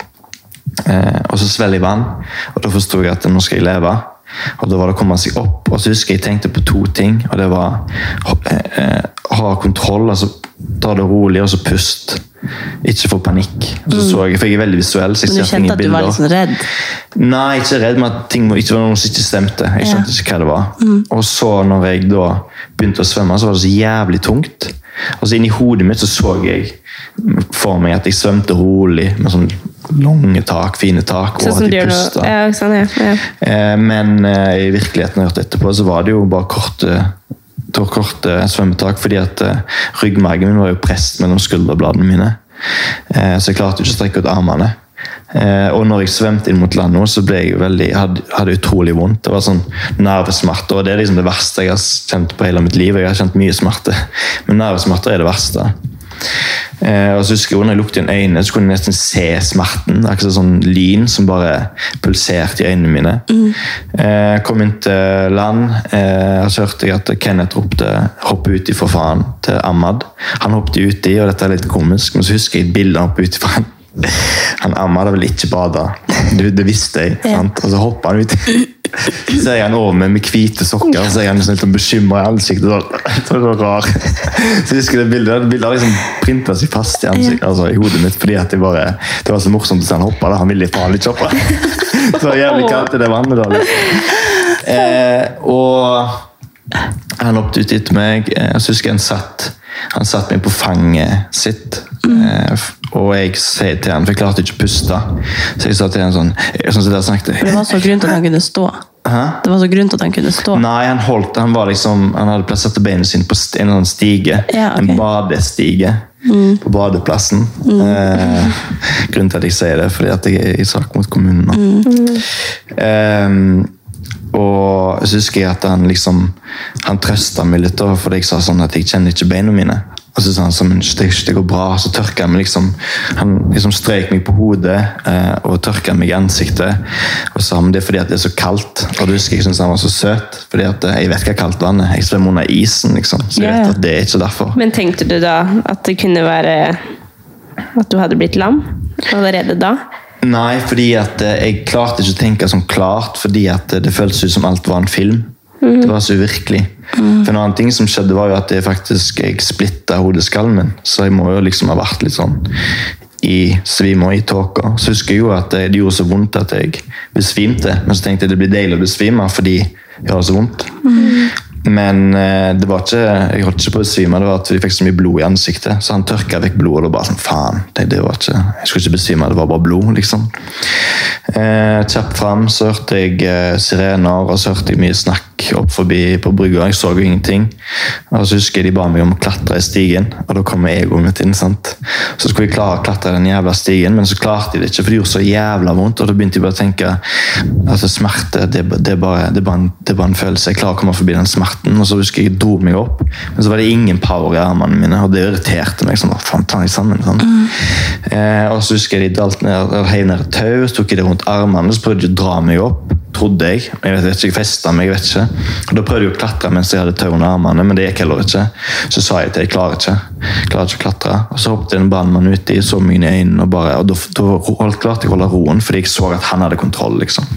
eh, Og så svelger jeg vann, og da forsto jeg at nå skal jeg leve. Og da var det å komme seg opp. Og så husker jeg jeg tenkte på to ting. og det var eh, eh, Ha kontroll, altså ta det rolig, og så pust. Ikke få panikk. Så så jeg, for jeg er veldig visuell. så jeg Mm. Men du kjente at du var litt sånn redd? Nei, ikke redd, men at ting ikke var noe som ikke stemte. Jeg Ja. skjønte ikke hva det var. Og så når jeg da begynte å svømme, så var det så jævlig tungt. Og så inni hodet mitt så så jeg for meg at jeg svømte rolig med sånn lange tak, fine tak, og Sånn at jeg pusta. Ja, sånn, ja. Eh, Men eh, i virkeligheten når jeg gjort etterpå, så var det jo bare korte, to korte svømmetak, fordi at eh, ryggmargen min var jo presset mellom skulderbladene mine. Eh, så jeg klarte ikke å strekke ut armene. Eh, og når jeg svømte inn mot land så ble jeg veldig, hadde, hadde utrolig vondt. Det var sånn nervesmerter, og det er liksom det verste jeg har kjent på hele mitt liv. Jeg har kjent mye smerte, men nervesmerter er det verste. Eh, og så husker jeg når jeg lukket igjen øynene, så kunne jeg nesten se smerten. Akkurat sånn lyn som bare pulserte i øynene mine. Eh, kom inn til land, eh, så hørte jeg at Kenneth ropte 'hopp uti, for faen' til Ahmad. Han hoppet uti, og dette er litt komisk, men så husker jeg et bilde han hoppet uti. for han han Ahmad har vel ikke bada. Det, det visste jeg. sant? Og så hoppa han uti. Så ser jeg han over med, med hvite sokker, og så er han liksom litt bekymra i ansiktet. Så, så, så rar. Så jeg husker det bildet, det bildet har liksom printa seg fast i, ansikt, altså, i hodet mitt. fordi at det, bare, det var så morsomt å han hoppe. da. Han ville faen ikke hoppe. Var jævlig kaldt det vannet. da. liksom. Eh, og han hoppet ut etter meg. jeg og så husker jeg han satt, han satt meg på fanget sitt. Mm. og jeg sier til han, for jeg klarte ikke å puste, så jeg sa til han sånn sånn dere snakket. Det var så grunn til at han kunne stå. Hæ? Det var så grunn til at han kunne stå. Nei, han holdt, han var liksom, han hadde plassert beina sine på en eller annen stige. Ja, okay. En badestige på badeplassen. Eh, grunnen til at jeg sier det, fordi at jeg er i sak mot kommunen nå. Eh, og så husker jeg at han liksom Han trøsta meg litt, fordi jeg sa sånn at jeg kjenner ikke beina mine. Og så sa han sånn, det, går bra, så tørka han meg liksom Han liksom strøk meg på hodet eh, og tørka meg i ansiktet. Og sa men det er fordi at det er så kaldt. Og du husker jeg syntes han var så søt. fordi at eh, jeg vet hva kaldt vann er. Jeg svømmer under isen, liksom. Så jeg vet at det er ikke derfor. Men tenkte du da at det kunne være at du hadde blitt lam allerede da? Nei, fordi at eh, jeg klarte ikke å tenke sånn klart, fordi at eh, det føltes ut som alt var en film. Det var så uvirkelig. For en annen ting som skjedde, var jo at jeg faktisk jeg splitta hodeskallen min. Så jeg må jo liksom ha vært litt sånn i svime og i tåka. Så husker jeg jo at det, det gjorde så vondt at jeg besvimte. Men så tenkte jeg det blir deilig å besvime fordi jeg har så vondt. Men eh, det var ikke, jeg holdt ikke på å besvime, det var at vi fikk så mye blod i ansiktet. Så han tørka vekk blodet, og bare sånn, faen, det, det var ikke, jeg skulle ikke besvime, det var bare blod, liksom. Eh, kjapt fram så hørte jeg eh, sirener, og så hørte jeg mye snakk opp forbi på brygga. Jeg så jo ingenting. Og så husker jeg de ba meg om å klatre i stigen, og da kom egoet mitt inn. sant? Så skulle jeg klare å klatre den jævla stigen, men så klarte jeg det ikke, for det gjorde så jævla vondt. Og da begynte jeg bare å tenke altså smerte, det, det, er bare, det, er bare en, det er bare en følelse. Jeg klarer å komme forbi den smerten. Og så husker jeg jeg dro meg opp, men så var det ingen power i armene mine, og det irriterte meg. sånn, faen, ta meg sammen, sånn. Eh, og så husker jeg de dalt ned, heiv ned et tau, så tok jeg det rundt armene, så prøvde de å dra meg opp. Trodde jeg. Jeg vet ikke, jeg festet meg, jeg vet ikke. Og Da prøvde jeg å klatre mens jeg hadde tau under armene, men det gikk heller ikke. Så sa jeg til jeg klarer ikke. Jeg klarer ikke å klatre. Og så hoppet en brannmann uti, så meg i øynene, og, bare, og da, da klarte jeg å holde roen, fordi jeg så at han hadde kontroll. liksom.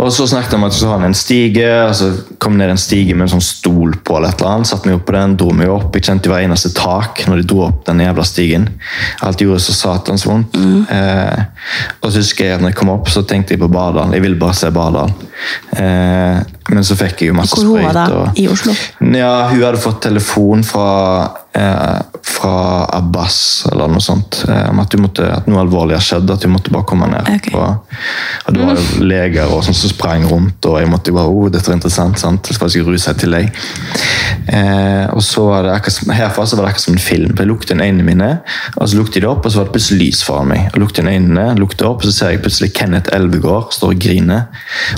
Og så snakket jeg om at jeg har vi en stige, og så kom ned en stige med en sånn stol på, eller et eller annet, Satt meg opp på den, dro meg opp. Jeg kjente hver eneste tak når de dro opp den jævla stigen. Alt gjorde så satans vondt. Eh, og så husker jeg at når jeg kom opp, så tenkte jeg på Bardal. Jeg ville bare se Bardal. Eh, men så fikk jeg jo masse Hvor var det? I Oslo? ja, hun hadde fått telefon fra, fra Abbas eller noe sånt, eh, om at, måtte, at noe alvorlig har skjedd, at du måtte bare komme ned. Okay. Og, og det var jo leger og sånn som sprang rundt, og jeg måtte bare, oh, dette var interessant, sant? Det skal ikke ruse seg til deg. Eh, og så var det akkurat herfra så var det akkurat som en film, jeg lukte inn øynene mine, og så lukte det opp, og så var det plutselig lys foran meg. Jeg lukte inn øynene, lukte opp, og så ser jeg plutselig Kenneth Elvegård står og griner,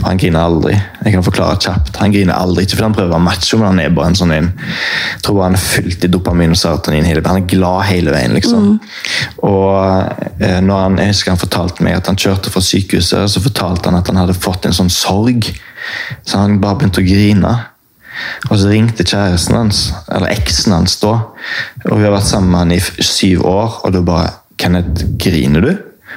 og han griner aldri. Jeg kan forklare kjapt. Han griner aldri, ikke fordi han prøver å være macho, men han er bare en sånn en, jeg tror bare han er fylt i dopamin og serotonin hele Han er glad hele veien, liksom. Og eh, når han, jeg husker han fortalte meg at han kjørte fra sykehuset, så fortalte han at han hadde fått en sånn sorg, så han bare begynte å grine. Og så ringte kjæresten hans, eller eksen hans da, og vi har vært sammen med han i syv år, og da bare Kenneth, griner du?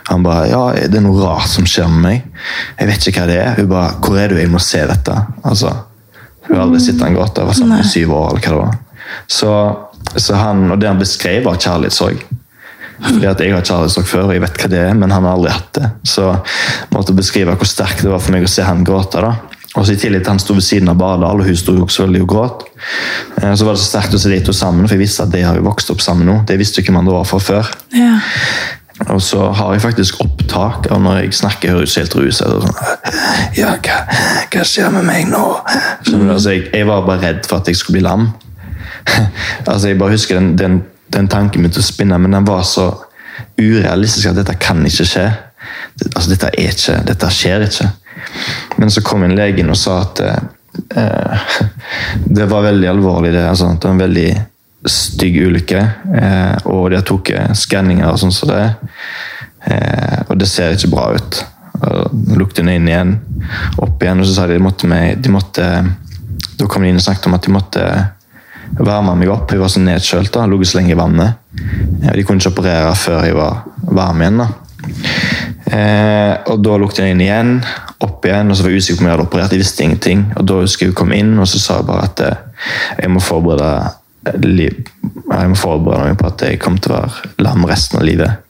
Han bare Ja, det er noe rart som skjer med meg. Jeg vet ikke hva det er. Hun bare Hvor er du? Jeg må se dette. Altså, hun har aldri sett han gråte. Jeg var sammen i syv år, eller hva det var. Så, så han, og det han beskrev, var kjærlighetssorg. Fordi at Jeg har kjærlighetssorg før, og jeg vet hva det er, men han har aldri hatt det. Så jeg måtte beskrive hvor sterkt det var for meg å se han gråte. da. Og så I tillegg til han sto ved siden av Bardal, og hun sto også veldig og gråt. Eh, Så var det så sterkt å se de to sammen, for jeg visste at de har jo vokst opp sammen nå. Det visste jo ikke man da var fra før. Ja. Og så har jeg faktisk opptak av når jeg snakker høres helt ruset ut. Sånn, ja, hva, hva skjer med meg nå? Så du? Altså, jeg, jeg var bare redd for at jeg skulle bli lam. altså, jeg bare husker den, den, den tanken begynte å spinne, men den var så urealistisk at dette kan ikke skje. Altså, dette, er ikke, dette skjer ikke. Men så kom en legen og sa at eh, det var veldig alvorlig. Det, altså, det var en veldig stygg ulykke, eh, og de har tatt skanninger og sånn som det. Eh, og det ser ikke bra ut. Og lukte inn igjen, opp igjen, og så sa de de måtte, de måtte Da kom de inn og snakket om at de måtte varme meg opp. Jeg var så nedkjølt, da, ligget så lenge i vannet. Eh, De kunne ikke operere før jeg var varm igjen. da. Eh, og da lukket jeg inn igjen, opp igjen, og så var jeg usikker på om jeg hadde operert. Jeg visste ingenting. Og da husker jeg hun kom inn, og så sa jeg bare at eh, jeg må forberede liv. Jeg må forberede meg på at jeg kom til å være lam resten av livet.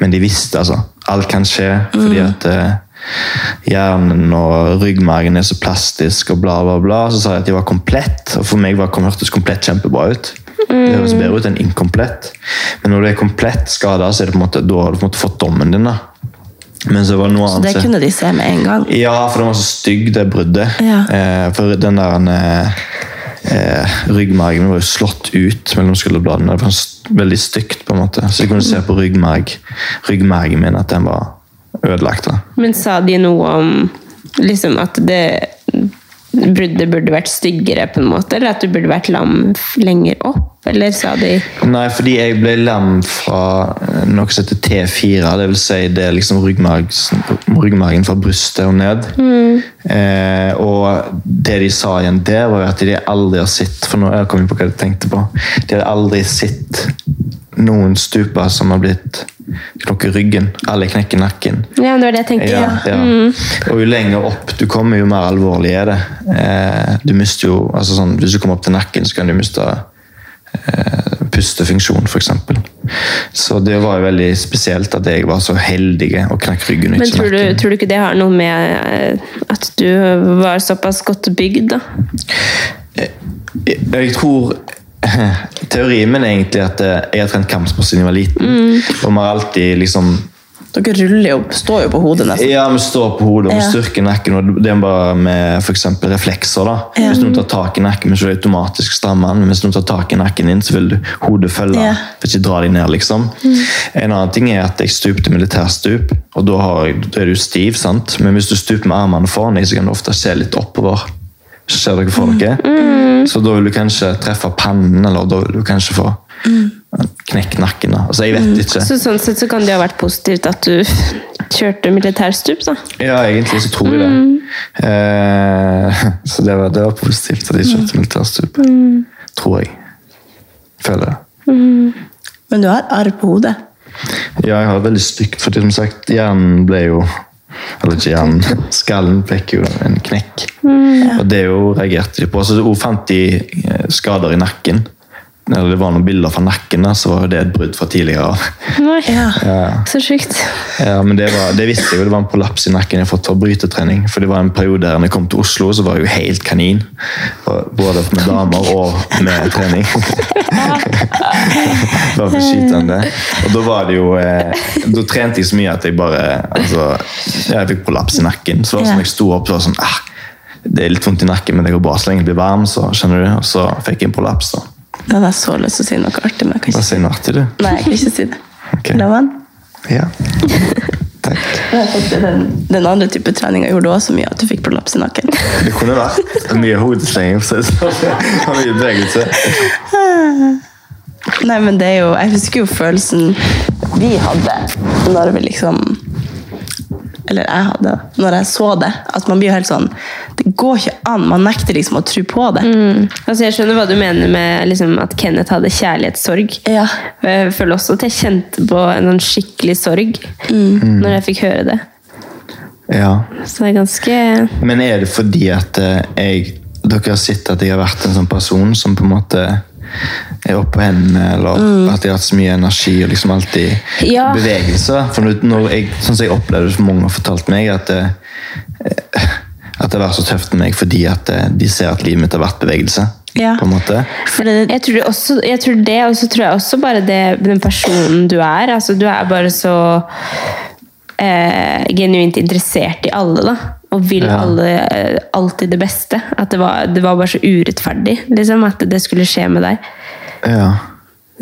Men de visste, altså. Alt kan skje, fordi at eh, hjernen og ryggmargen er så plastisk og bla, bla, bla. Så sa jeg at de var komplett, og for meg var, kom, hørtes komplett kjempebra ut. Det høres bedre ut enn inkomplett. Men når du er komplett skada, så er det på en måte, da har du på en måte fått dommen din. da. Men så var det noe Så det kunne de se med en gang. Ja, for den var så stygg, det bruddet. Ja. Eh, for den der eh, eh, ryggmargen var jo slått ut mellom skulderbladene. Det var veldig stygt, på en måte. Så jeg kunne se på ryggmarg, ryggmargen min at den var ødelagt. da. Men sa de noe om liksom at det bruddet burde vært styggere, på en måte? Eller at du burde vært lam lenger opp? Eller sa de Nei, fordi jeg ble lam fra eh, noe som heter T4. Det vil si det er liksom ryggmargen fra brystet og ned. Eh, og det de sa igjen der, var jo at de aldri har sett For nå kom jeg på hva de tenkte på. De hadde aldri sett noen stuper som har blitt knokket ryggen. Alle knekker nakken. Ja, det var det jeg tenkte. Ja, Ja. ja. Og jo lenger opp du kommer, jo mer alvorlig er det. Eh, du mister jo, altså sånn, Hvis du kommer opp til nakken, så kan du miste eh, pustefunksjon, f.eks. Så det var jo veldig spesielt at jeg var så heldig å knekke ryggen. Men tror du, tror du ikke det har noe med eh, at du var såpass godt bygd, da? Jeg tror Teorien min er egentlig at eh, jeg har trent kampsport siden jeg var liten. Og vi har alltid liksom Dere ruller jo, står jo på hodet nesten. Ja, vi står på hodet og vi Ja. styrker nakken. og Det er bare med for reflekser. da. Ja. Hvis noen tar tak i nakken, så er du automatisk strammer. Men hvis noen tar tak i nakken din, så vil du hodet følge. Ja. For ikke dra deg ned, liksom. En annen ting er at jeg stupte militærstup, og da, har jeg, da er du stiv. sant? Men hvis du stuper med armene foran deg, så kan du ofte se litt oppover. Ser dere for dere? Så da vil du kanskje treffe pannen, eller da vil du kanskje få knekt nakken. Altså, jeg vet ikke. Så sånn sett så kan det ha vært positivt at du kjørte militærstup, da. Ja, egentlig så tror jeg det. Eh, så det var, det var positivt at jeg kjørte militærstup. Tror jeg. Føler det. Men du har arr på hodet. Ja, jeg har det veldig stygt, for som sagt, hjernen ble jo Eller ikke hjernen, skallen fikk jo en knekk. Og det jo reagerte de på. Så hun fant de eh, skader i nakken. Eller det var noen bilder fra nakken, så var det et brudd fra tidligere. Nei, Ja. Ja. så sjukt. Ja, men det, var, det visste jeg jo, det var en prolaps i nakken jeg fått av brytetrening. For det var en periode der jeg kom til Oslo, så var jeg jo helt kanin. Både med damer og med trening. Bare for skytende. Og da var det jo eh, Da trente jeg så mye at jeg bare altså, Jeg fikk prolaps i nakken. Så det var sånn jeg sto opp så var det sånn ah, Det er litt vondt i nakken, men det går bra så lenge jeg blir varm. Så skjønner du, og så fikk jeg en prolaps. da. Da hadde jeg så lyst til å si noe artig, men jeg kan Bare ikke si noe artig, du. Nei, jeg kan ikke si det. Ok. La man? Ja. Takk. Den, den andre type treninga gjorde også mye at du fikk prolaps i nakken. Det kunne vært mye hodeslenging. Mye bevegelse. Nei, men det er jo Jeg husker jo følelsen vi hadde når vi liksom Eller jeg hadde, når jeg så det. At man blir jo helt sånn går ikke an. Man nekter liksom å tro på det. Altså, jeg skjønner hva du mener med liksom, at Kenneth hadde kjærlighetssorg. Ja. Jeg føler også at jeg kjente på en sånn skikkelig sorg når jeg fikk høre det. Ja. Så det er ganske Men er det fordi at eh, jeg Dere har sett at jeg har vært en sånn person som på en måte er oppe på hendene, eller at jeg har hatt så mye energi og liksom alltid Ja. bevegelse. For når, jeg, sånn som jeg opplevde det, som mange har fortalt meg, at det, eh, at det har vært så tøft med meg fordi at eh, de ser at livet mitt har vært bevegelse. Ja. på en måte. Det, Jeg tror, det også, jeg tror det, og så tror jeg også bare det, den personen du er. Altså, du er bare så eh, genuint interessert i alle, da. Og vil Ja. alle eh, alltid det beste. At det var, det var bare så urettferdig liksom, at det skulle skje med deg. Ja.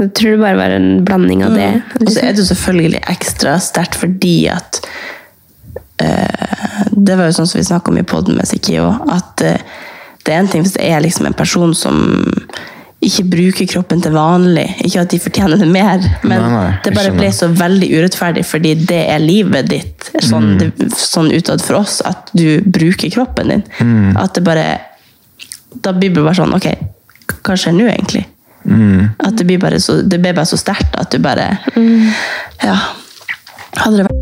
Jeg tror det bare var en blanding av det. Og så er det jo selvfølgelig ekstra sterkt fordi at Det var jo sånn som vi snakka om i poden med Sikio, at eh, det er en ting hvis det er liksom en person som ikke bruker kroppen til vanlig. Ikke at de fortjener det mer, men Nei, nei, det bare ble så veldig urettferdig fordi det er livet ditt, sånn, Mm. sånn utad for oss, at du bruker kroppen din. Mm. At det bare Da blir det bare sånn Ok, hva skjer nå, egentlig? Mm. At det blir bare så, det blir bare så sterkt at du bare Ja. Hadde det vært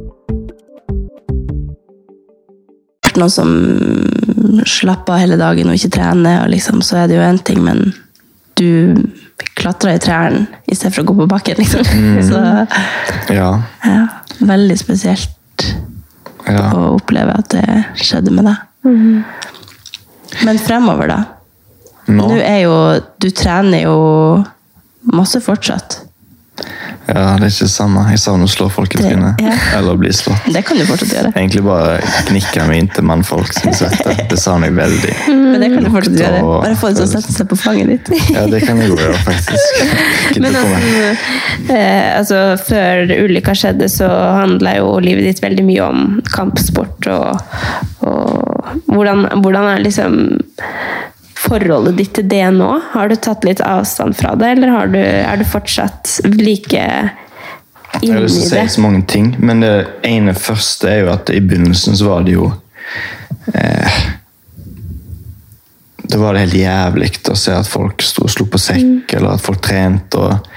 Vært noen som slapper av hele dagen og ikke trener, og liksom, så er det jo én ting, men du klatrer i trærne i stedet for å gå på bakken, liksom. Så Ja. ja, veldig spesielt ja. å oppleve at det skjedde med deg. Men fremover, da? Nå? Nå er jo Du trener jo masse fortsatt. Ja, det er ikke det samme. Jeg savner å slå folk i trynet. ja. Eller bli slått. Det kan du fortsatt gjøre. Egentlig bare knikke meg inntil mannfolk sin svette. Det savner jeg veldig. Men det kan du fortsatt gjøre. Bare få dem til å sette seg på fanget ditt. Ja, det kan jeg gjøre, faktisk. Men altså, eh, altså, før ulykka skjedde, så handla jo livet ditt veldig mye om kampsport og, og hvordan, hvordan er liksom forholdet ditt til det nå? Har du tatt litt avstand fra det, eller har du, er du fortsatt like Jeg har inni lyst til å det? si så mange ting, men det ene første er jo at i begynnelsen så var det jo eh, det var det helt jævlig å se at folk sto og slo på sekk, eller at folk trente og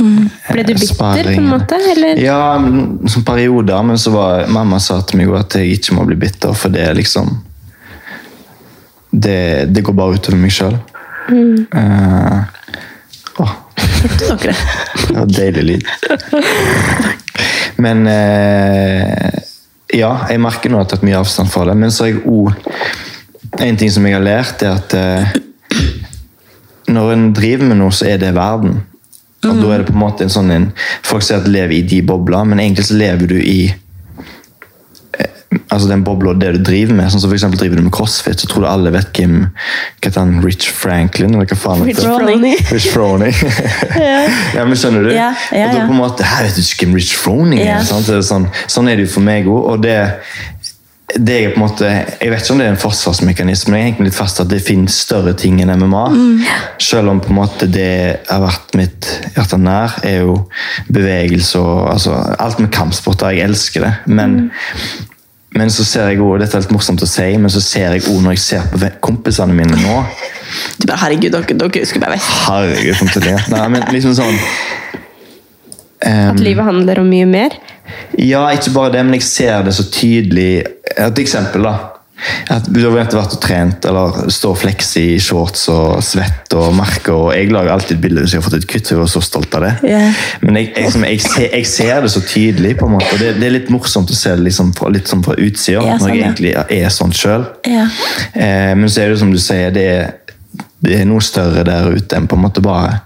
Ble du bitter, bitter, på en måte? Eller? Ja, som perioder, men så var mamma sa til meg at jeg ikke må bli bitter, for det er liksom Det, det går bare utover meg sjøl. Mm. dere? det var deilig lyd. Men eh, Ja, jeg merker nå at jeg har tatt mye avstand fra det. Men så har jeg òg En ting som jeg har lært, er at eh, når en driver med noe, så er det verden. Og da er det på en måte en sånn en, Folk sier at lever i de bobler, men egentlig så lever du i altså den bobla det du driver med. Sånn som for eksempel driver du med crossfit, så tror du alle vet hvem hva han, Rich Franklin, eller hva faen Rich? Froning. Rich Froning. ja, men skjønner du? Ja, ja, Og da ja. på en måte, her vet du ikke hvem Rich Froning er. Ja. Er sånn, sånn er det jo for meg òg. Og det, det er på en måte, jeg vet ikke om det er en forsvarsmekanisme, men jeg henger litt fast at det finnes større ting enn MMA. Mm. Selv om på en måte det har vært mitt hjerte nær, er jo bevegelse og altså, alt med kampsporter. Jeg elsker det. Men, men så ser jeg også, dette er litt morsomt å si, men så ser jeg også når jeg ser på kompisene mine nå Du bare, herregud, dere, dere skulle bare visst. Herregud, kom til det. Nei, men liksom sånn um, At livet handler om mye mer? Ja, ikke bare det, men jeg ser det så tydelig. Et eksempel, da. At Du har vært og trent eller står flex i shorts og svett og merker. og Jeg lager alltid et bilde hvis jeg har fått et kutt. Jeg er så stolt av det. Yeah. Men jeg, jeg, jeg, ser, jeg ser det så tydelig. på en måte, og Det, det er litt morsomt å se det liksom fra, litt sånn fra utsida, Ja, når sånn, jeg ja. egentlig er sånn sjøl. Ja. Eh, men så er det som du sier, det er, det er noe større der ute enn på en måte bare,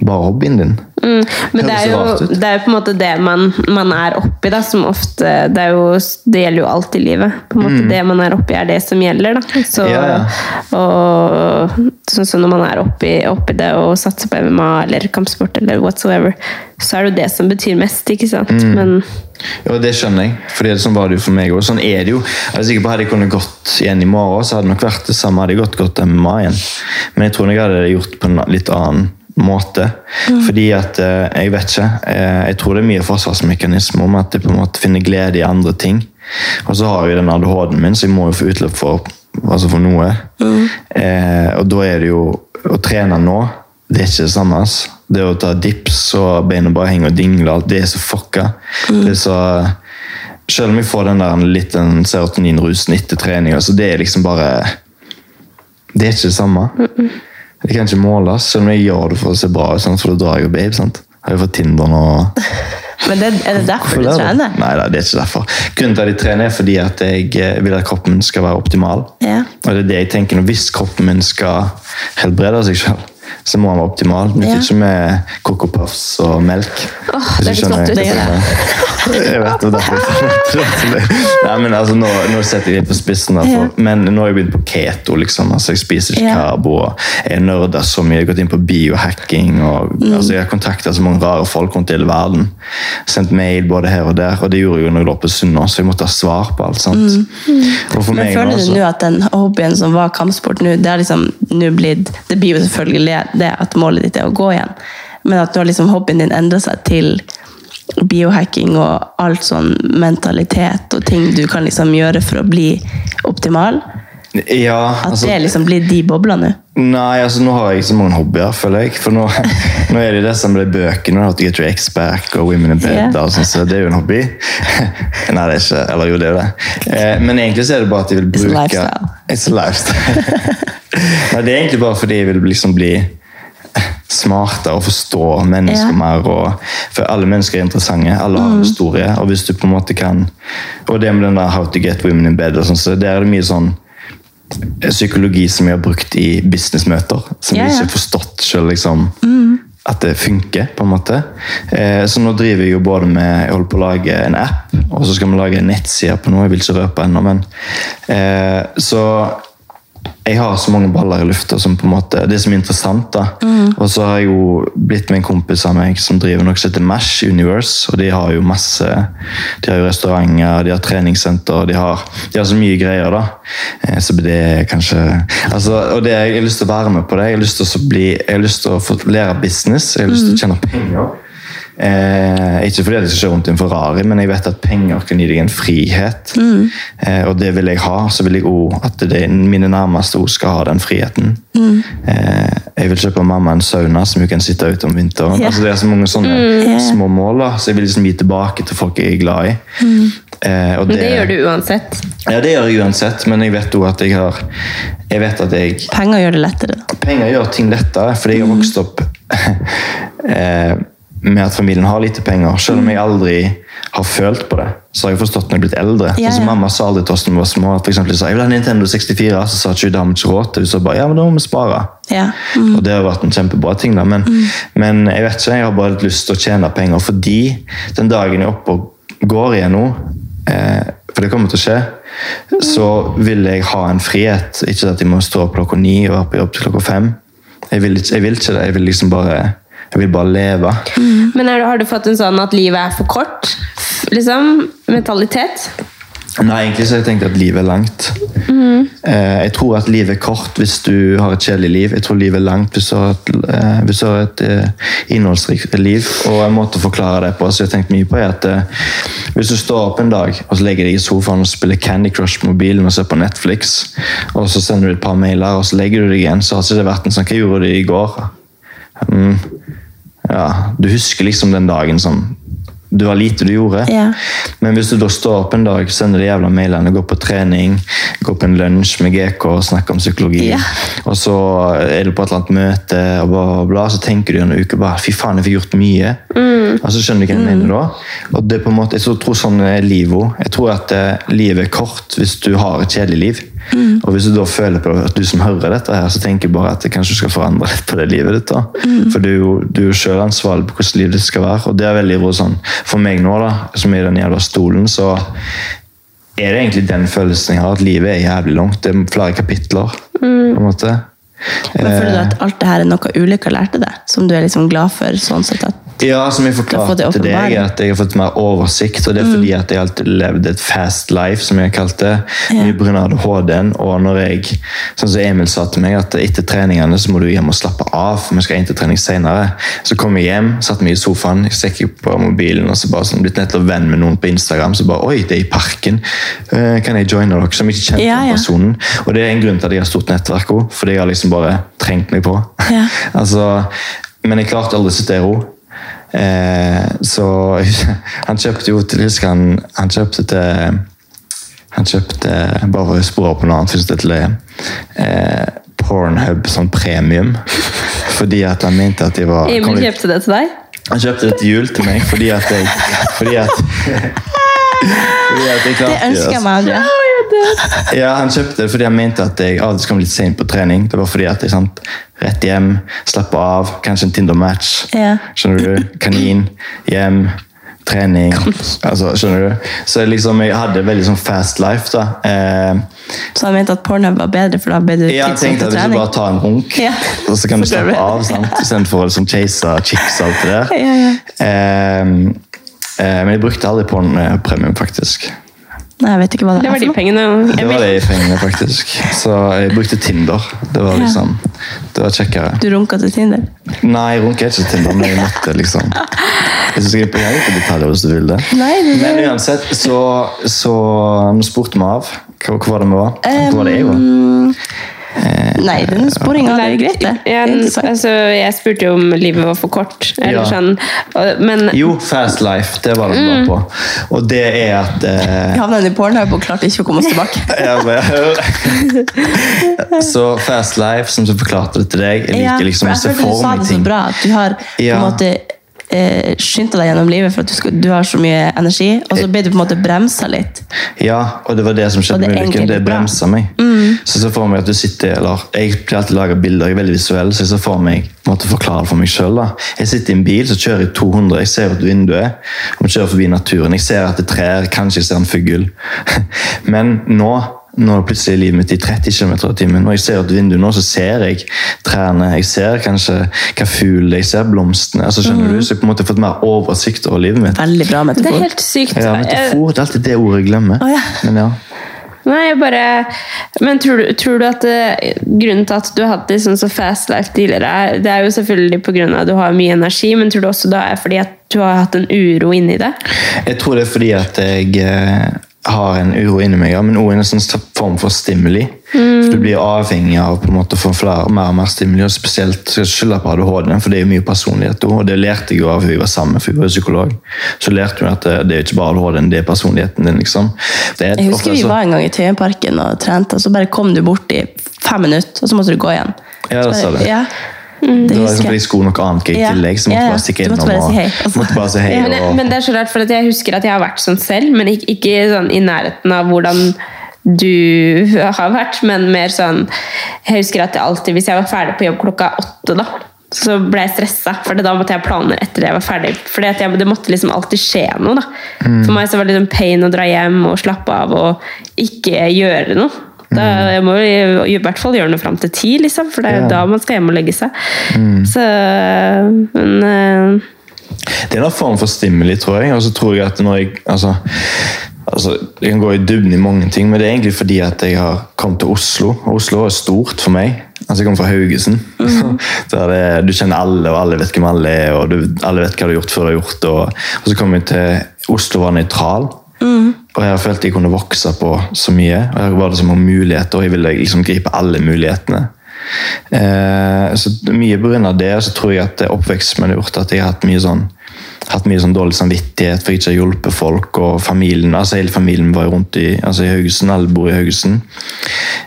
bare hobbyen din. Mm, men det er, jo, det er jo på en måte det man, man er oppi, da, som ofte det, jo, det gjelder jo alt i livet. På en måte Mm. Det man er oppi, er det som gjelder. Da. Så, Ja, ja. Og sånn som når man er oppi, oppi det og satser på MMA eller kampsport eller whatsoever, så er det jo det som betyr mest, ikke sant? Mm. Men Ja, det skjønner jeg. for det, sånn var det jo for meg òg. Sånn er det jo. Jeg er sikker på Hadde jeg kunnet gått igjen i morgen, så hadde det nok vært det samme. Hadde jeg gått godt MMA igjen. Men jeg tror jeg hadde gjort på en litt annen måte. Fordi at eh, Jeg vet ikke. eh, Jeg tror det er mye forsvarsmekanisme om at jeg på en måte finner glede i andre ting. Og så har jeg den ADHD-en min, så jeg må jo få utløp for, altså for noe. Eh, og da er det jo Å trene nå, det er ikke det samme. Det å ta dips og beina bare henger og dingler, det er så fucka. Det er så selv om jeg får den der litt den serotoninrusen etter trening, altså det er liksom bare Det er ikke det samme. Det kan ikke måles, selv om jeg gjør det for å se bra ut, for da drar jeg jo babe. sant? Har jo fått Tinder nå. Men det, er det derfor du trener? Nei, det er ikke derfor. Grunnen til at jeg trener er fordi at jeg eh, vil at kroppen min skal være optimal. Ja. Og det er det jeg tenker, Hvis kroppen min skal helbrede seg selv, så må han være optimal. Men Ja. ikke med Coco Puffs og melk. Oh, det er skjønner litt hva jeg godt vet det, derfor. Nei, men altså, nå, nå setter jeg det på spissen. Da, for, Men nå har jeg begynt på keto. liksom, altså Jeg spiser ikke karbo. Jeg nerder så mye. Jeg har gått inn på biohacking. og Mm. altså, Jeg har kontakta så mange rare folk rundt i hele verden. Sendt mail både her og der. Og det gjorde jeg jo når jeg lå på Sunnaas, så jeg måtte ha svar på alt. sant? Mm. Men føler du nå at den hobbyen som var kampsport nå, det liksom Det blir jo selvfølgelig det at målet ditt er å gå igjen, men at du har liksom hobbyen din endra seg til biohacking og alt sånn mentalitet og ting du kan liksom gjøre for å bli optimal. Ja, At altså, det er liksom blir de boblene. Nei, altså nå har jeg ikke så mange hobbyer, føler jeg. For nå, nå er det det som blir bøkene. at Get Your Ex Back og Women in Bed. yeah. og sånn, så det er jo en hobby. Nei, det er ikke Eller jo, det er jo det. Eh, Men egentlig så er det bare at jeg vil It's a bruke lifestyle. It's a lifestyle. Nei, det er egentlig bare fordi jeg vil liksom bli smartere og forstå mennesker Ja. mer. Og, for alle mennesker er interessante. Alle har mm. historie. Og hvis du på en måte kan Og det med den der How to get women in bed, og sånn, så der er det mye sånn psykologi som vi har brukt i businessmøter. Som yeah. vi ikke har forstått selv, liksom, at det funker. på en måte. Eh, så nå driver jeg jo både med Jeg holder på å lage en app, og så skal vi lage en nettside på noe. Jeg vil ikke røpe ennå, men eh, Så jeg har så mange baller i lufta som på en måte, det som er interessant. da. Og så har jeg jo blitt med en kompis av meg som driver noe som heter Mash Universe. og De har jo masse, de har jo restauranter, de har treningssenter, de har, de har så mye greier. da. Eh, Så det er kanskje altså, Og det jeg har lyst til å være med på det. Jeg har lyst til å, bli, jeg har lyst til å få lære business, jeg har lyst til å tjene penger. Eh, ikke fordi jeg skal kjøre rundt i en Ferrari, men jeg vet at penger kan gi deg en frihet. Eh, og det vil jeg ha. Så vil jeg også at det, mine nærmeste også skal ha den friheten. Eh, jeg vil kjøpe mamma en sauna som hun kan sitte ute om vinteren. Yeah. Altså, det er så mange sånne mm. små mål. da, Så jeg vil liksom gi tilbake til folk jeg er glad i. Eh, og Men det gjør du uansett. Ja, det gjør jeg uansett, men jeg vet også at jeg har Jeg vet at jeg Penger gjør det lettere. Penger gjør ting lettere, fordi jeg har vokst opp eh, med at familien har lite penger. Selv om jeg aldri har følt på det, så har jeg forstått når jeg er blitt eldre. Ja, ja. Altså. Mamma sa aldri til oss når vi var små. at for eksempel, sa, jeg vil ha Nintendo 64, så sa ikke hun ikke råd til. Hun sa bare ja, men da må vi spare. Ja. Mm. Og det har vært en kjempebra ting. da, men, men jeg vet ikke, jeg har bare litt lyst til å tjene penger fordi den dagen jeg er oppe og går igjen nå, eh, for det kommer til å skje, så vil jeg ha en frihet. Ikke at jeg må stå opp klokka ni og være på jobb til klokka fem. Jeg vil ikke, jeg vil ikke det. Jeg vil liksom bare, jeg vil bare leve. Men er, har du fått en sånn at livet er for kort? Liksom? Mentalitet? Nei, egentlig så har jeg tenkt at livet er langt. Eh, jeg tror at livet er kort hvis du har et kjedelig liv. Jeg tror livet er langt hvis du har et, eh, du har et eh, innholdsrikt liv. Og en måte å forklare det på, som jeg har tenkt mye på er at eh, hvis du står opp en dag og så legger deg i sofaen og spiller Candy Crush på mobilen og ser på Netflix, og så sender du et par mailer og så legger du deg igjen, så har ikke det vært en sånn Hva gjorde du i går? Mm, ja, du husker liksom den dagen som det var lite du gjorde. Ja. Men hvis du da står opp en dag, sender de jævla mailene, går på trening, går på en lunsj med GK og snakker om psykologi, Ja. og så er du på et eller annet møte, og bla, bla, bla, så tenker du en uke bare fy faen, jeg fikk gjort mye. Og så skjønner du hva jeg mener da. Og det er på en måte, jeg tror, sånn er livet. Jeg tror at eh, livet er kort hvis du har et kjedelig liv. Og hvis du da føler på at du som hører dette her, så tenker bare at kanskje skal forandre litt på det livet ditt. da. For du, er jo- du er jo ansvarlig på hvordan livet ditt skal være. Og det er veldig sånn, For meg nå, da, som er i den jævla stolen, så er det egentlig den følelsen jeg har, at livet er jævlig langt. Det er flere kapitler. på en måte. Men føler du Eh, at alt det her er noe ulykka lærte deg? Som du er liksom glad for? sånn sett at Ja, som jeg forklarte det til deg, at jeg har fått mer oversikt. Og det er fordi at jeg alltid levde et fast life, som jeg kalte det. Mye pga. ADHD-en. Og når jeg, sånn som Emil sa til meg, at etter treningene så må du hjem og slappe av, for vi skal inn til trening senere. Så kom jeg hjem, satte meg i sofaen, jeg stekket på mobilen, og så bare sånn, blitt nettopp venn med noen på Instagram. Så bare Oi, det er i parken. Eh, kan jeg joine dere? Som ikke kjente Ja, ja. personen. Og det er en grunn til at jeg har stort nettverk òg, fordi jeg har liksom bare trengt meg på. Ja. altså, men jeg klarte aldri å sitte i ro. Eh, så han kjøpte jo til Husker han, han kjøpte til Han kjøpte, bare for å spore på noe annet, først til eh, Pornhub sånn premium. Fordi at han mente at de var Emil kjøpte det til deg? Han kjøpte det til jul til meg fordi at jeg Fordi at, fordi at jeg klarte Det ønsker jeg altså. Andrea. Ja, Han kjøpte det fordi han mente at jeg av og til kom litt sent på trening. Det var fordi at jeg sant, rett hjem, slappe av, kanskje en Tinder-match. Ja. Skjønner du? Kanin, hjem, trening. altså, Skjønner du? Så jeg liksom, jeg hadde veldig sånn fast life. da. Eh, Så han mente at Pornhub var bedre, for da ble du jeg tidspunkt tenkte at hvis du bare tar en runk, Ja. og så kan du slappe av sant? istedenfor å liksom chase chicks og alt det der. Ja, ja. Eh, eh, men jeg brukte aldri på eh, premium, faktisk. Nei, jeg vet ikke hva det, Det er var de pengene. Det var de pengene, faktisk. Så jeg brukte Tinder. Det var liksom, det var kjekkere. Du runka til Tinder? Nei, jeg runka ikke til Tinder, men jeg måtte liksom Jeg du skal inn på jeg på detaljer hvis du vil det. Nei, det Men uansett, så, så spurte vi av. Hva var det vi var? Hvor var det jeg var? Nei, denne sporinga det er greit, det. er altså, jeg spurte jo om livet var for kort. Eller Ja. sånn. Men Jo, Fast Life. Det var det bra var på. Og det er at eh, Vi havna i Pornhub og klarte ikke å komme oss tilbake. Så Fast Life, som så forklarte det til deg Jeg liker liksom å for se ting. du for sa meg det så ting. bra, at du har på en måte eh, skyndte deg gjennom livet for at du, skal, du har så mye energi, og så ble du på en måte bremsa litt. Ja, og det var det som skjedde med ulykken. Det bremsa meg. Så så for meg at du sitter, eller Jeg pleier alltid å lage bilder, jeg er veldig visuell, så jeg så for meg måtte forklare det for meg selv. Jeg sitter i en bil, så kjører jeg 200, jeg ser ut vinduet, og kjører forbi naturen. Jeg ser at det trær, kanskje jeg ser en fugl. Men nå nå er plutselig livet mitt i 30 km i timen. Når jeg ser ut vinduet nå, så ser jeg trærne, jeg ser kanskje hva fugl, jeg ser blomstene. altså skjønner du? Så jeg har på en måte fått mer oversikt over livet mitt. Veldig bra det er helt sykt. Ja, metafor, det er alltid det ordet jeg glemmer. Oh, ja. Men ja. Nei, jeg bare Men tror du, tror du at det, grunnen til at du har hatt det sånn så fast life tidligere, er- det er jo selvfølgelig på grunn av at du har mye energi, men tror du også det er fordi at du har hatt en uro inni det? Jeg tror det er fordi at jeg eh, har en uro inni meg, ja, men òg en sånn form for stimuli. For Du blir avhengig av på en måte å få flere, mer og mer stimuli, og spesielt skylda på ADHD, for det er jo mye personlighet. òg. Det lærte jeg jo av hun jeg var sammen med, for hun var psykolog. Så lærte hun at det, det er ikke bare ADHD, det er personligheten din. liksom. Det er Jeg husker vi var en gang i Tøyenparken og trente, og så bare kom du bort i fem minutter, og så måtte du gå igjen. Ja, det sa du det. ja, Det var liksom fordi skolen og annet annet i tillegg, så måtte Ja, bare stikke Du måtte innom bare si hei, altså. måtte bare si hei. Men, det- og... men det er så rart, for jeg husker at jeg har vært sånn selv, men ikke, ikke sånn i nærheten av hvordan du har vært, men mer sånn Jeg husker at jeg alltid, hvis jeg var ferdig på jobb klokka åtte, da, så ble jeg stressa, for da måtte jeg ha planer etter jeg var ferdig. For det måtte liksom alltid skje noe. da. For meg så var det liksom pain å dra hjem og slappe av og ikke gjøre noe. Da, jeg må i hvert fall gjøre noe fram til ti, liksom, for det er jo Ja. da man skal hjem og legge seg. Så Men eh, Det er en form for stimuli, tror jeg. Og så tror jeg at når jeg altså, altså, Jeg kan gå i dybden i mange ting, men det er egentlig fordi at jeg har kommet til Oslo. Og Oslo er stort for meg. Altså, Jeg kommer fra Haugesund. Mm. det, du kjenner alle, og alle vet hvem alle er, og du, alle vet hva du har gjort før du har gjort det. Og, og så kom jeg til Oslo var nøytral. Og jeg har følt jeg kunne vokse på så mye. og Her var det så mange muligheter, og jeg ville liksom gripe alle mulighetene. Eh, så Mye pga. det så tror jeg at oppveksten min har gjort at jeg har hatt mye sånn hatt mye sånn dårlig samvittighet for ikke å hjelpe folk. og familien, altså Hele familien var rundt i, altså i Haugesund, alle bor i Haugesund.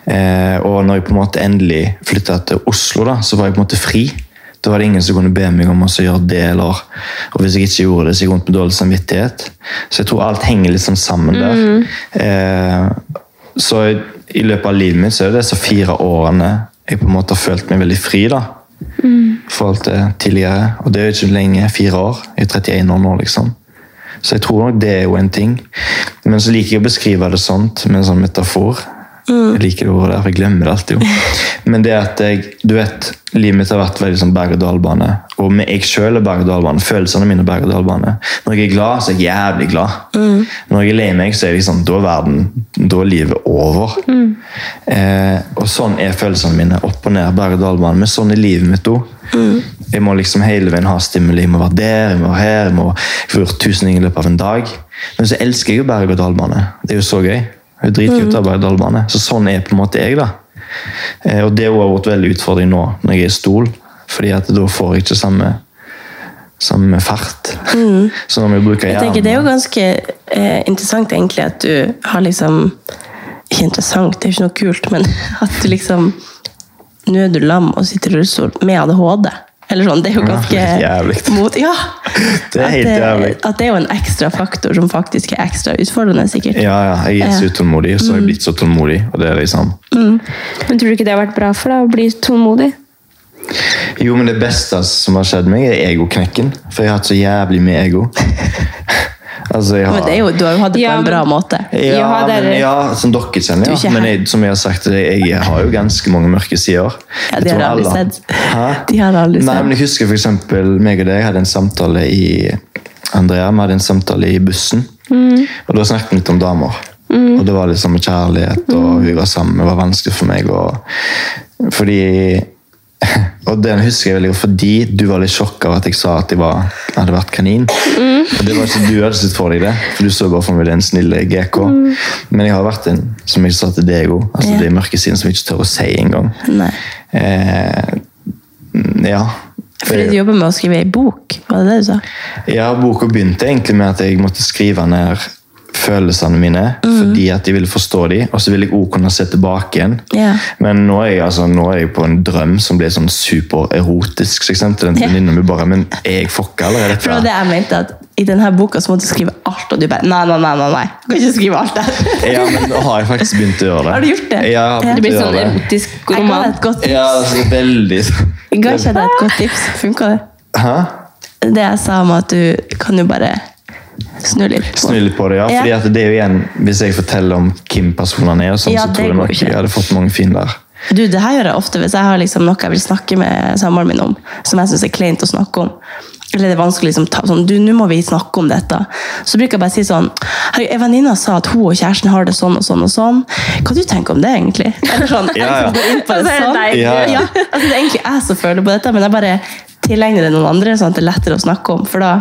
Eh, og når jeg på en måte endelig flytta til Oslo, da, så var jeg på en måte fri. Da var det ingen som kunne be meg om å gjøre det. eller, og Hvis jeg ikke gjorde det, så gikk jeg rundt med dårlig samvittighet. Så jeg tror alt henger sånn sammen der. Eh, så i, i løpet av livet mitt så er det disse fire årene jeg på en måte har følt meg veldig fri. da i forhold til tidligere. Og det er jo ikke lenge. Fire år. Jeg er 31 år nå, liksom. Så jeg tror nok det er jo en ting. Men så liker jeg å beskrive det sånt, med en sånn metafor. Jeg liker det ordet der, for jeg glemmer det alltid. jo. Men det at jeg, du vet, livet mitt har vært veldig sånn berg-og-dal-bane. Og med jeg sjøl er berg-og-dal-bane. Følelsene mine er berg-og-dal-bane. Når jeg er glad, så er jeg jævlig glad. Når jeg er lei meg, så er liksom, da er verden, da er livet over. Eh, og sånn er følelsene mine. Opp og ned, berg-og-dal-bane. Men sånn er livet mitt òg. Jeg må liksom hele veien ha stimuli. Jeg må være der, jeg må være her, jeg må få gjort tusen ting i løpet av en dag. Men så elsker jeg jo berg-og-dal-bane. Det er jo så gøy. Det er dritgøy å av berg-og-dal-bane. Så sånn er på en måte jeg, da. Eh, og det har vært veldig utfordring nå når jeg er i stol, fordi at da får jeg ikke samme, samme fart. Så når vi bruker hjernen tenker Det er jo ganske eh, interessant egentlig at du har liksom Ikke interessant, det er jo ikke noe kult, men at du liksom Nå er du lam og sitter i rullestol med ADHD. Eller sånn, Det er jo ganske jævlig. mot, ja, Det er helt det, jævlig. at det er jo en ekstra faktor som faktisk er ekstra utfordrende, sikkert. Ja, ja, jeg er så utålmodig, så har jeg blitt så tålmodig. Og det er liksom Men tror du ikke det har vært bra for deg å bli tålmodig? Jo, men det beste som har skjedd meg, er egoknekken. For jeg har hatt så jævlig mye ego. altså, jeg har... Men det er jo, du har jo hatt det på Ja, en bra måte. Ja, Ja, men, ja, som dere kjenner, er ja. Men jeg, som jeg har sagt, jeg, har jo ganske mange mørke sider. Ja, de har aldri alle- sett. Hæ? De har aldri Nei, sett. men jeg husker for eksempel, meg og deg hadde en samtale i Andrea, vi hadde en samtale i bussen. Og da snakket vi litt om damer. Og det var sånn kjærlighet, og vi var sammen. Det var vanskelig for meg. Og, fordi Og den husker jeg veldig godt fordi du var litt sjokk av at jeg sa at jeg var, hadde vært kanin. Og det var ikke Du hadde sett for deg det, for du så bare for meg den snille GK. Men jeg har vært en, som jeg sa til deg òg, altså Ja. det er mørke siden som jeg ikke tør å si engang. Eh, ja. Fordi du jobber med å skrive ei bok, var det det du sa? Ja, boka begynte egentlig med at jeg måtte skrive ned følelsene mine, fordi at jeg ville forstå dem, og så ville jeg også kunne se tilbake igjen. Yeah. Men nå er, jeg, altså, nå er jeg på en drøm som blir sånn supererotisk, så jeg sendte den til venninna mi bare, men er jeg fucka, eller er For det jeg mente, at i denne boka så må du skrive alt, og du bare Nei, nei, nei, nei, nei. du kan ikke skrive alt der. Ja, men nå har jeg faktisk begynt å gjøre det. Har du gjort det? Ja, jeg har begynt Det blir å sånn gjøre det. erotisk Jeg ga deg et godt tips. Ja, altså, veldig. Ga ikke deg et godt tips? Funka det? Hæ? Det jeg sa om at du kan jo bare snu litt på Snu litt på det, ja. Ja. Fordi at det er jo igjen, Hvis jeg forteller om hvem personene er, sånn, Ja, så tror jeg nok jeg hadde fått mange fin der. Du, det her gjør jeg ofte hvis jeg har liksom noe jeg vil snakke med samboeren min om, som jeg synes er kleint å snakke om. Eller det er vanskelig liksom, ta, sånn, du, nå må vi snakke om dette. Så bruker jeg bare si sånn «Herregud, En venninne sa at hun og kjæresten har det sånn og sånn og sånn. Hva du tenker om det, egentlig? Eller sånn, Ja, ja. liksom inn på det sånn. Ja, ja. Ja, altså, det er egentlig jeg som føler på dette, men jeg bare tilegner det noen andre, sånn at det er lettere å snakke om. For da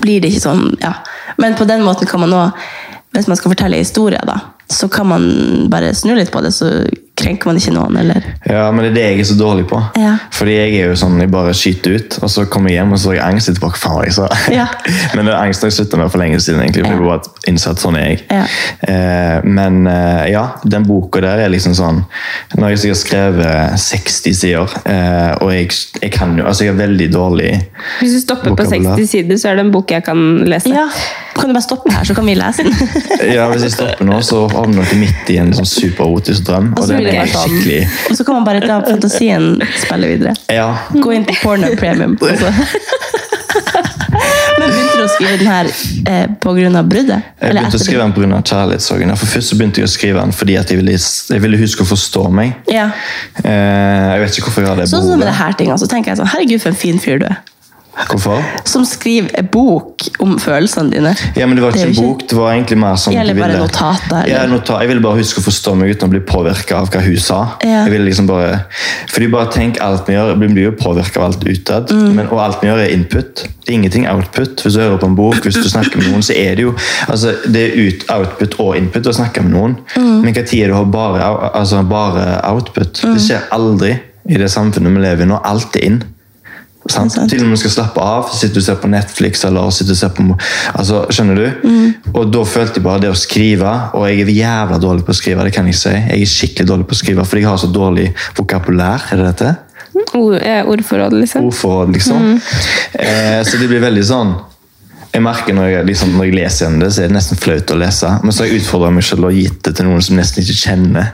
blir det ikke sånn, ja. Men på den måten kan man også, hvis man skal fortelle historier, da, så kan man bare snu litt på det, så krenker man ikke noen, eller Ja, men det er det jeg er så dårlig på. Ja. Fordi jeg er jo sånn, jeg bare skyter ut, og så kommer jeg hjem og så har jeg angst etterpå. Hva faen var jeg sa? Ja. men det er angst har jeg slutta med for lenge siden, egentlig. For Ja. jeg bare innså at sånn er jeg. Ja. Eh, men eh, ja, den boka der er liksom sånn Når jeg sikkert skrevet 60 sider, eh, og jeg, jeg kan jo Altså, jeg er veldig dårlig Hvis du stopper på 60 sider, så er det en bok jeg kan lese. Ja, kan du bare stoppe her, så kan vi lese den? Ja, Hvis jeg stopper nå, så havner dere midt i en sånn superotisk drøm. Og Og det sånn. skikkelig Og så kan man bare la fantasien spille videre. Ja. Gå inn på Porno Premium. Også. Men begynte du å skrive den her eh, av bruddet? Jeg begynte å skrive den pga. kjærlighetssorgen. For Først så begynte jeg å skrive den fordi jeg ville, jeg ville huske å forstå meg. Ja. Eh, jeg vet ikke hvorfor jeg har det Sånn som med det behovet. her ting, så tenker jeg sånn, herregud for en fin fyr du er. Hvorfor? Som skriver en bok om følelsene dine. Ja, men Det var ikke det en bok, det var egentlig mer sånn Eller bare ville- notater. Ja, notat. Jeg ville bare huske å forstå meg uten å bli påvirka av hva hun sa. Ja. Jeg ville liksom bare Fordi bare tenk alt vi gjør, blir jo påvirka av alt utad, Mm. men- og alt vi gjør, er input. Det er ingenting output. Hvis du hører på en bok, hvis du snakker med noen, så er det jo altså, det er ut, output og input å snakke med noen. Mm. Men hva tid er det å ha bare, altså, bare output? Mm. Det skjer aldri i det samfunnet vi lever i nå. Alt er inn. Sant? Til og med skal slappe av, sitter du og ser på Netflix eller sitter og ser på altså, Skjønner du? Mm. Og da følte jeg bare det å skrive, og jeg er jævla dårlig på å skrive, det kan jeg si. Jeg er skikkelig dårlig på å skrive, fordi jeg har så dårlig vokabulær. er det dette? Ord, eh, ordforråd, liksom. Ordforråd, liksom. Mm. Eh, så det blir veldig sånn jeg merker når jeg, liksom, når jeg leser igjen det, så er det nesten flaut å lese. Men så har jeg utfordra meg selv og gitt det til noen som nesten ikke kjenner.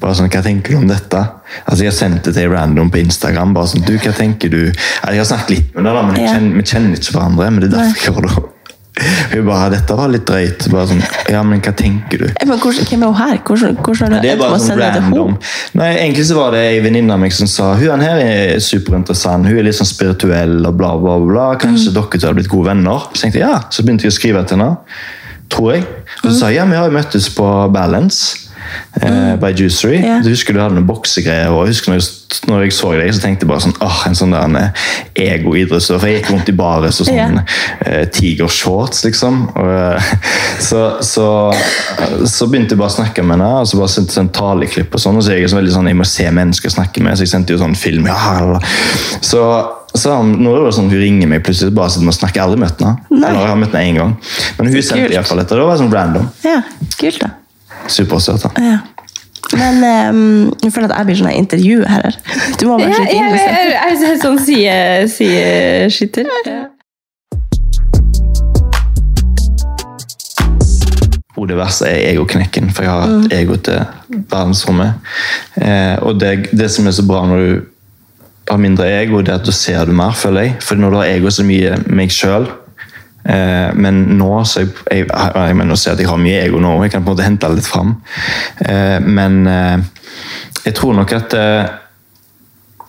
Bare sånn, Hva tenker du om dette? Altså Jeg har sendt det til random på Instagram. bare sånn, du, hva tenker du? Jeg har snakket litt med deg, da, men kjenner, vi kjenner ikke hverandre. Men det er derfor jeg gjør det. Hun bare 'Dette var litt drøyt'. Bare sånn, ja, men hva tenker du? Men hvordan, hvem er hun her? Hvordan, hvordan du Det er bare sånn det random. Nei, Egentlig så var det ei venninne av meg som sa hun her er superinteressant, hun er litt sånn spirituell og bla, bla, bla. Kanskje Mm. dere to hadde blitt gode venner? Så tenkte jeg ja, så begynte jeg å skrive til henne. Tror jeg. Og Mm. så sa jeg ja, vi har jo møttes på Balance. Eh, by Juicery. Yeah. Du husker du hadde noen boksegreier. husker når jeg, når jeg så deg, så tenkte jeg bare sånn åh, en sånn der eh, ego-idrettsutøver. For jeg gikk rundt i bares og sånn eh, tigershorts, liksom. Og, uh, så, så, så begynte jeg bare å snakke med henne, og så bare sendte jeg sånn taleklipp og sånn. Og så er jeg så veldig sånn, jeg må se mennesker snakke med, så jeg sendte jo sånn film. Ja, så så han, nå er det sånn, Hun ringer meg plutselig bare sitter og snakker. Jeg har aldri møtt henne. Eller jeg har møtt henne én gang. Men hun sendte i hvert fall dette. Det var sånn random. Ja, kult da. Supersøt. da. Ja. Men um, jeg føler at jeg blir sånn intervju her. Du må bare skyte jeg, inn. jeg, liksom. jeg, jeg er sånn side- sideskytter. Ja. Det verste er egoknekken, for jeg har Mm. hatt ego til verdensrommet. Eh, og det, det som er så bra når du har mindre ego, det er at du ser det mer, føler jeg. For når du har ego så mye meg sjøl Men nå så jeg, jeg, jeg mener å si at jeg har mye ego nå, jeg kan på en måte hente det litt fram. Eh, men eh, jeg tror nok at eh,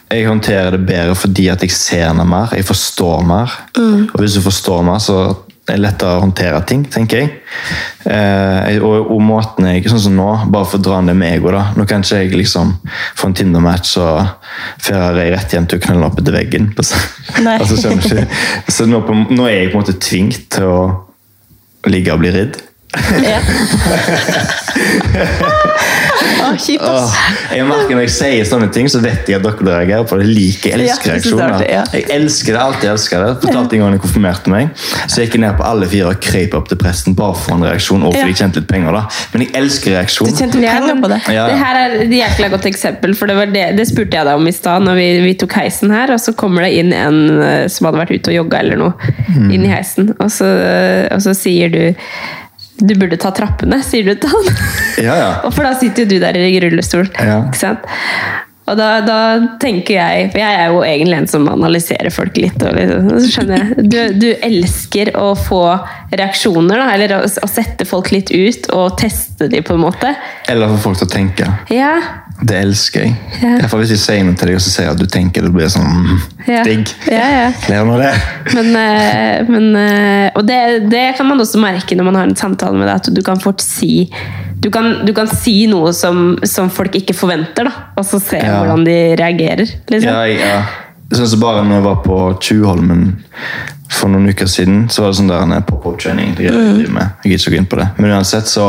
jeg håndterer det bedre fordi at jeg ser henne mer, jeg forstår mer. Mm. Og hvis du forstår mer, så lettere å håndtere ting, tenker jeg. Eh, og, og måten jeg, sånn som nå, bare for å dra ned med ego da, Nå kan ikke jeg liksom få en Tinder-match og føre jeg rett hjem til å knulle opp etter veggen. Altså? Så nå, på, nå er jeg på en måte tvingt til å ligge og bli ridd. Ja. Å, kjipt, ass. Jeg merker Når jeg sier sånne ting, så vet jeg at dere reagerer på det. like. Elsker er reaksjoner. ja. Jeg elsker det, alltid elsker det. Fortalte en gang jeg konfirmerte meg, så jeg gikk jeg ned på alle fire og krøp opp til presten bare for en reaksjon. Og fordi jeg tjente litt penger da. Men jeg elsker reaksjon. Du tjente penger på det. Ja. Det her er et jækla godt eksempel, for det, var det, det spurte jeg deg om i stad når vi, vi tok heisen her, og så kommer det inn en eh, som hadde vært ute og jogga eller noe, Mm. inn i heisen, og så, og så sier du du burde ta trappene, sier du til han. Ja, ja. For da sitter jo du der i rullestol. Ja. Ikke sant? Og da, da tenker jeg For jeg er jo egentlig en som analyserer folk litt. Og liksom, så skjønner jeg du, du elsker å få reaksjoner, da, eller å, å sette folk litt ut og teste dem, på en måte. Eller få folk til å tenke. Ja, Det elsker jeg. Ja. Hvert hvis jeg sier noe til deg og så sier at du tenker, det blir sånn mm, Ja. digg. Ja, ja. Ler nå det. Men, eh, men eh, Og det, det kan man også merke når man har en samtale med deg, at du kan fort si du kan, du kan si noe som, som folk ikke forventer, da, og så se Ja. hvordan de reagerer. Liksom. Ja, ja. Jeg synes bare når jeg var på Tjuvholmen for noen uker siden, så var det sånn der en pop-up-training. jeg driver. Jeg gidder ikke å gå inn på det. Men uansett så,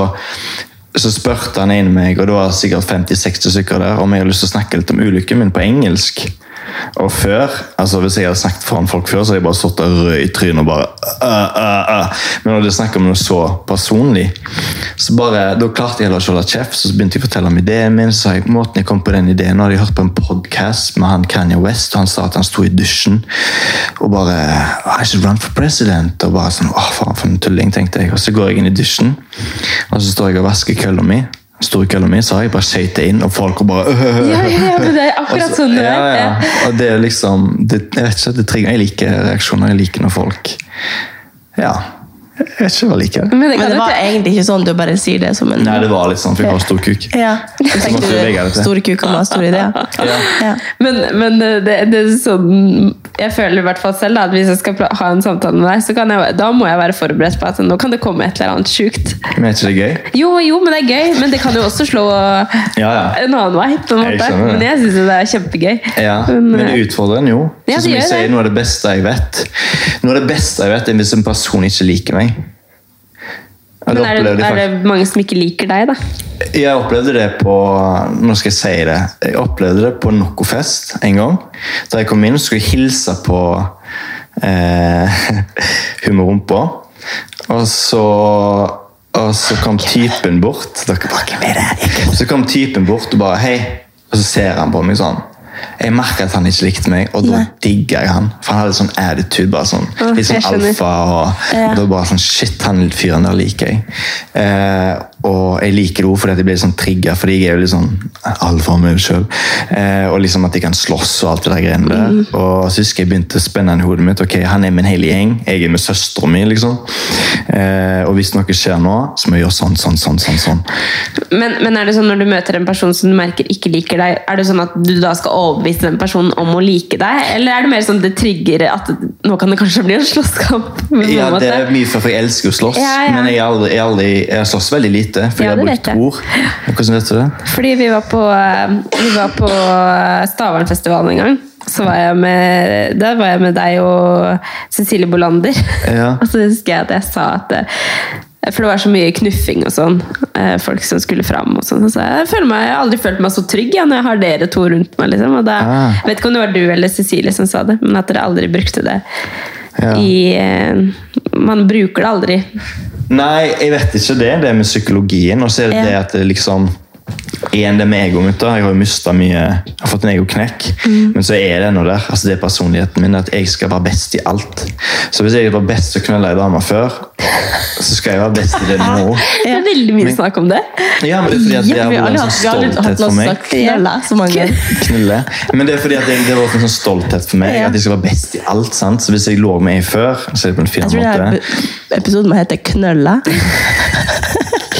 så spurte han inn meg, og det var sikkert 50-60 stykker der, om jeg hadde lyst til å snakke litt om ulykken min på engelsk. Og før, altså hvis jeg hadde snakket foran folk før, så hadde jeg bare stått der rød i trynet og bare uh, uh, uh. Men når det snakker om noe så personlig, så bare, da klarte jeg heller ikke å holde kjeft. Så begynte jeg å fortelle om ideen min. så jeg, måten jeg kom på den ideen, Nå hadde jeg hørt på en podcast med han Kanye West, og han sa at han sto i dusjen og bare I should run for president. Og bare sånn, åh faen for en tulling, tenkte jeg. Og så går jeg inn i dusjen, og så står jeg og vasker kølla mi. Store kølla mi, så har jeg bare skøytet inn, og folk bare øh, Ja, ja, ja, men det er akkurat og sånn det ja, ja. Og det er liksom det, Jeg vet ikke, det trigger Jeg liker reaksjoner. Jeg liker når folk Ja. Jeg vet ikke hva jeg liker. Men det, Men det var egentlig ikke sånn du bare sier det som en Nei, det var litt sånn, for jeg har stor kuk. Ja. Store kuker med ha store ideer. Ja. Ja. Men, men det, det er sånn Jeg føler i hvert fall selv da, at hvis jeg skal ha en samtale med deg, så kan jeg, da må jeg være forberedt på at nå kan det komme et eller annet sjukt. Men er ikke det gøy? Jo, jo, men det er gøy. Men det kan jo også slå Ja, ja. en annen vei. på en måte. Jeg. Men jeg syns det er kjempegøy. Ja, Men, men eh, det utfordrer en jo. Ja, som jeg sier, det. Noe av det beste jeg vet Noe av det beste jeg vet er hvis en person ikke liker meg. Ja, men er det, er det mange som ikke liker deg, da? Jeg opplevde det på Nå skal jeg si det. Jeg opplevde det på Nokofest en gang. Da jeg kom inn, og skulle jeg hilse på eh, hun. Og så, og så kom typen bort. Dere bare, hvem er det? Så kom typen bort og bare Hei. Og så ser han på meg sånn. Jeg merker at han ikke likte meg, og da digger jeg han. For han hadde sånn attitude. bare sånn, oh, Litt sånn alfa. Og, Ja. og da bare sånn, Shit, han fyren der liker jeg. Eh, og jeg liker det også fordi jeg blir sånn trigga, fordi jeg er jo litt sånn alfa om meg sjøl. Eh, og liksom at jeg kan slåss og alt det der greiene der. Mm. Og så husker jeg begynte å spenne i hodet mitt. ok, Han er min hele gjeng, jeg er med søstera mi. liksom. Eh, og hvis noe skjer nå, så må jeg gjøre sånn, sånn, sånn. sånn, sånn. Men, men er det sånn når du møter en person som du merker ikke liker deg, er det sånn at du da skal overbevise den personen om å like deg? Eller er det mer sånn det trigger at nå kan det kanskje bli en slåsskamp? Ja, det er mye for, for jeg elsker å slåss, Ja, ja. men jeg, aldri, jeg, aldri, jeg slåss veldig lite. Fordi Ja, jeg har brukt ord. Hvordan vet du det? Fordi vi var på, eh, vi var på Stavernfestivalen en gang. Så var jeg med, der var jeg med deg og Cecilie Bolander. Ja. og så husker jeg at jeg sa at det, For det var så mye knuffing og sånn. eh, Folk som skulle fram og sånn. Så jeg, føler meg, jeg har aldri følt meg så trygg ja, når jeg har dere to rundt meg. Liksom. Og da, Ah. Jeg vet ikke om det var du eller Cecilie som sa det, men at dere aldri brukte det. Ja. I, eh, man bruker det aldri. Nei, jeg vet ikke det. Det er med psykologien. Og så er det Ja. det at det liksom Igjen det med da, Jeg har jo mista mye Jeg har fått en egoknekk. Mm. Men så er det noe der. altså Det er personligheten min. At jeg skal være best i alt. Så hvis jeg var best til å knulle ei dame før, så skal jeg være best i det nå. Det er veldig mye snakk om det. Ja, men det er fordi at det har vært en sånn stolthet for meg. knulle så mange. Knulle. Men det er fordi at det, det har vært en sånn stolthet for meg. At jeg skal være best i alt. sant? Så hvis jeg lå med ei før, så er det på en fin Jeg tror måte. episoden må hete Knølla.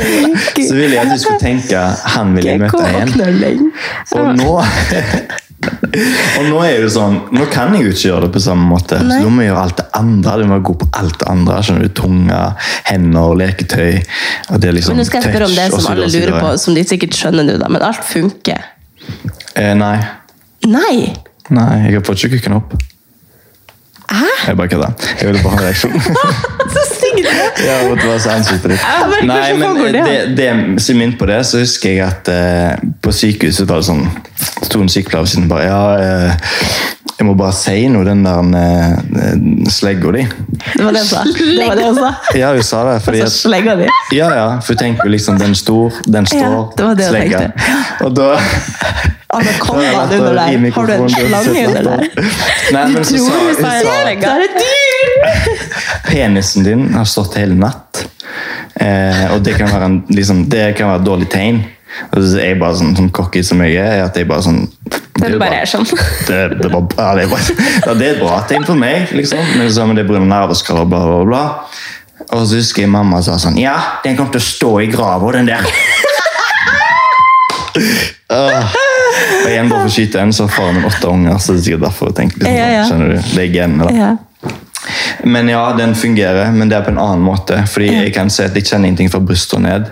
Så ville jeg at du skulle tenke han vil jeg møte igjen. Og nå Og nå er det sånn Nå kan jeg jo ikke gjøre det på samme måte. Så Nei. da må jeg gjøre alt det andre. Du må gå på alt det andre. skjønner du, Tunge, hender, leketøy. Og det er liksom Men nå skal jeg spørre om det så som alle så lurer på, som de sikkert skjønner nå, da. Men alt funker. Eh, nei. Nei! Nei, jeg har fått ikke kukken opp. Jeg bare kødda. Jeg ville bare ha en reaksjon. Så stygg du er! Ja, det var se ansiktet ditt. Nei, men det? det, siden min på det, så husker jeg at uh, på sykehuset var det sånn sto en sykepleier ved siden bare Ja, eh, jeg må bare si noe, den der eh, slegga di. Det var det hun sa. Det var det hun sa. Ja, hun sa det. Fordi Så at, slegga di. ja, ja, for hun tenker jo liksom den stor, den står, Ja, det var det slegga. Og da Altså, kom Da har da, under der. Har du en slange under der? Nei, men så tror sa, hun det er et dyr! penisen din har stått hele natt. Eh, og det kan være, en, liksom, det kan være et dårlig tegn. Og så er jeg bare sånn, sånn cocky som jeg er, at jeg bare sånn Det bare er sånn. det, det, var, ja, det, var, ja, det er et bra tegn for meg, liksom. Men så, men det er pga. nerveskader, bla, bla, bla. Og så husker jeg mamma sa sånn Ja, den kommer til å stå i grava, den der. uh, Og igjen bare for å skyte en, så har faren min åtte unger, så det er sikkert derfor jeg tenker liksom, Ja, ja. skjønner du, det er genene da. Men ja, den fungerer, men det er på en annen måte. Fordi jeg kan si at jeg kjenner ingenting fra brystet og ned.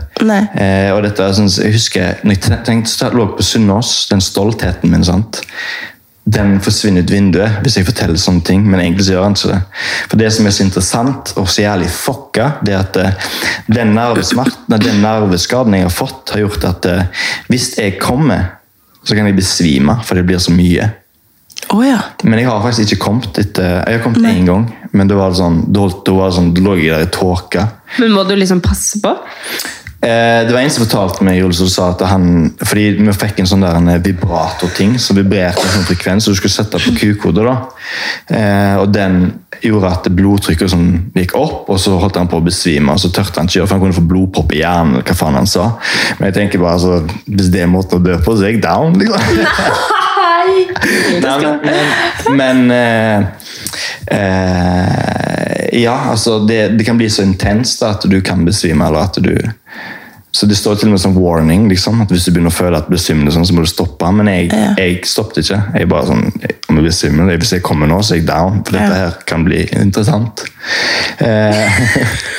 Eh, og dette sånn, jeg husker, når jeg tenkte, lå på Sunnaas, den stoltheten min, sant? den forsvinner ut vinduet hvis jeg forteller sånne ting, men egentlig så gjør han ikke det. For det som er så interessant og så jævlig fucka, det er at eh, den, nervesmerten, den nerveskaden jeg har fått, har gjort at eh, hvis jeg kommer, så kan jeg besvime, for det blir så mye. Å ja. Men jeg har faktisk ikke kommet etter Jeg har kommet én gang, men da var det sånn, da, var det sånn, da lå jeg der i tåke. Men må du liksom passe på? Eh, det var en som fortalte meg Jules, som sa at han Fordi vi fikk en sånn der en vibratorting som vibrerte en sånn frekvens, så du skulle sette på Q-kode. da. Eh, og den gjorde at blodtrykket sånn gikk opp, og så holdt han på å besvime. og Så tørte han ikke for han kunne få blodpropp i hjernen. eller hva faen han sa. Men jeg tenker bare, altså, hvis det er måten å dø på, så er jeg down. liksom. Nei, men, men, eh, eh, Ja, altså det, det kan bli så intenst at du kan besvime, eller at du så Det står til og med som warning, liksom, at hvis du begynner å føle at du blir sånn, så må du stoppe. Men jeg, jeg stoppet ikke. Jeg bare sånn, om jeg blir Hvis jeg kommer nå, så er jeg down. For dette her kan bli interessant. Eh,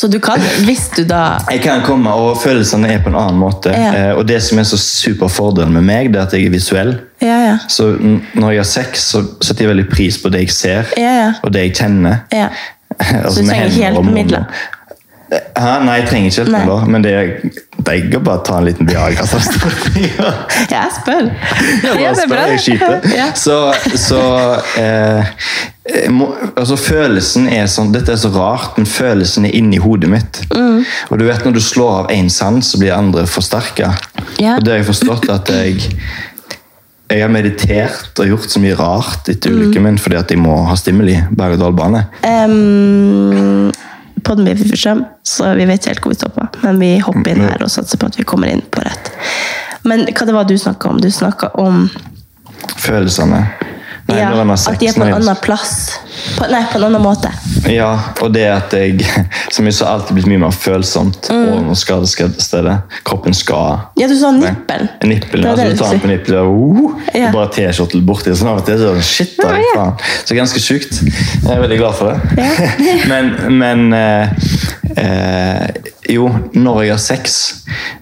Så du kan, hvis du da Jeg kan komme, og følelsene er på en annen måte. Ja. Eh, og det som er så super fordelen med meg, det er at jeg er visuell. Ja, ja. Så når jeg har sex, så setter jeg veldig pris på det jeg ser, Ja, ja. og det jeg kjenner. ja. Altså, Så du trenger ikke hjelpemidler? Hæ? Nei, jeg trenger ikke hjelp heller, men det er digg å bare ta en liten Viagra. så ja. Jeg spør. Ja, bare spør, jeg skyter. Så, så eh, må, altså Følelsen er sånn Dette er så rart, men følelsen er inni hodet mitt. Mm. Og du vet Når du slår av én sans, så blir andre forsterka. Ja. Og det har jeg forstått at jeg jeg har meditert og gjort så mye rart etter Mm. ulykken min fordi at jeg må ha stimuli. berg-og-dal-bane. Um, for strøm, så vi vet helt hvor vi står på. Men vi hopper inn her og satser på at vi kommer inn på rett. Men hva det var du snakka om? Du snakka om Følelsene. Nei, ja, at de er på en annen plass. På, nei, på en annen måte. Ja, og det at jeg som jeg sa, alltid blitt mye mer følsomt Mm. over skadestedet. Kroppen skal Ja, du sa nippelen. Nippelen, altså du tar den på nippelen og uh, Ja. bare T-skjortel borti. Sånn av og til så shit, da, faen. Så ganske sjukt. Jeg er veldig glad for det. men men eh, eh, jo, når jeg har sex,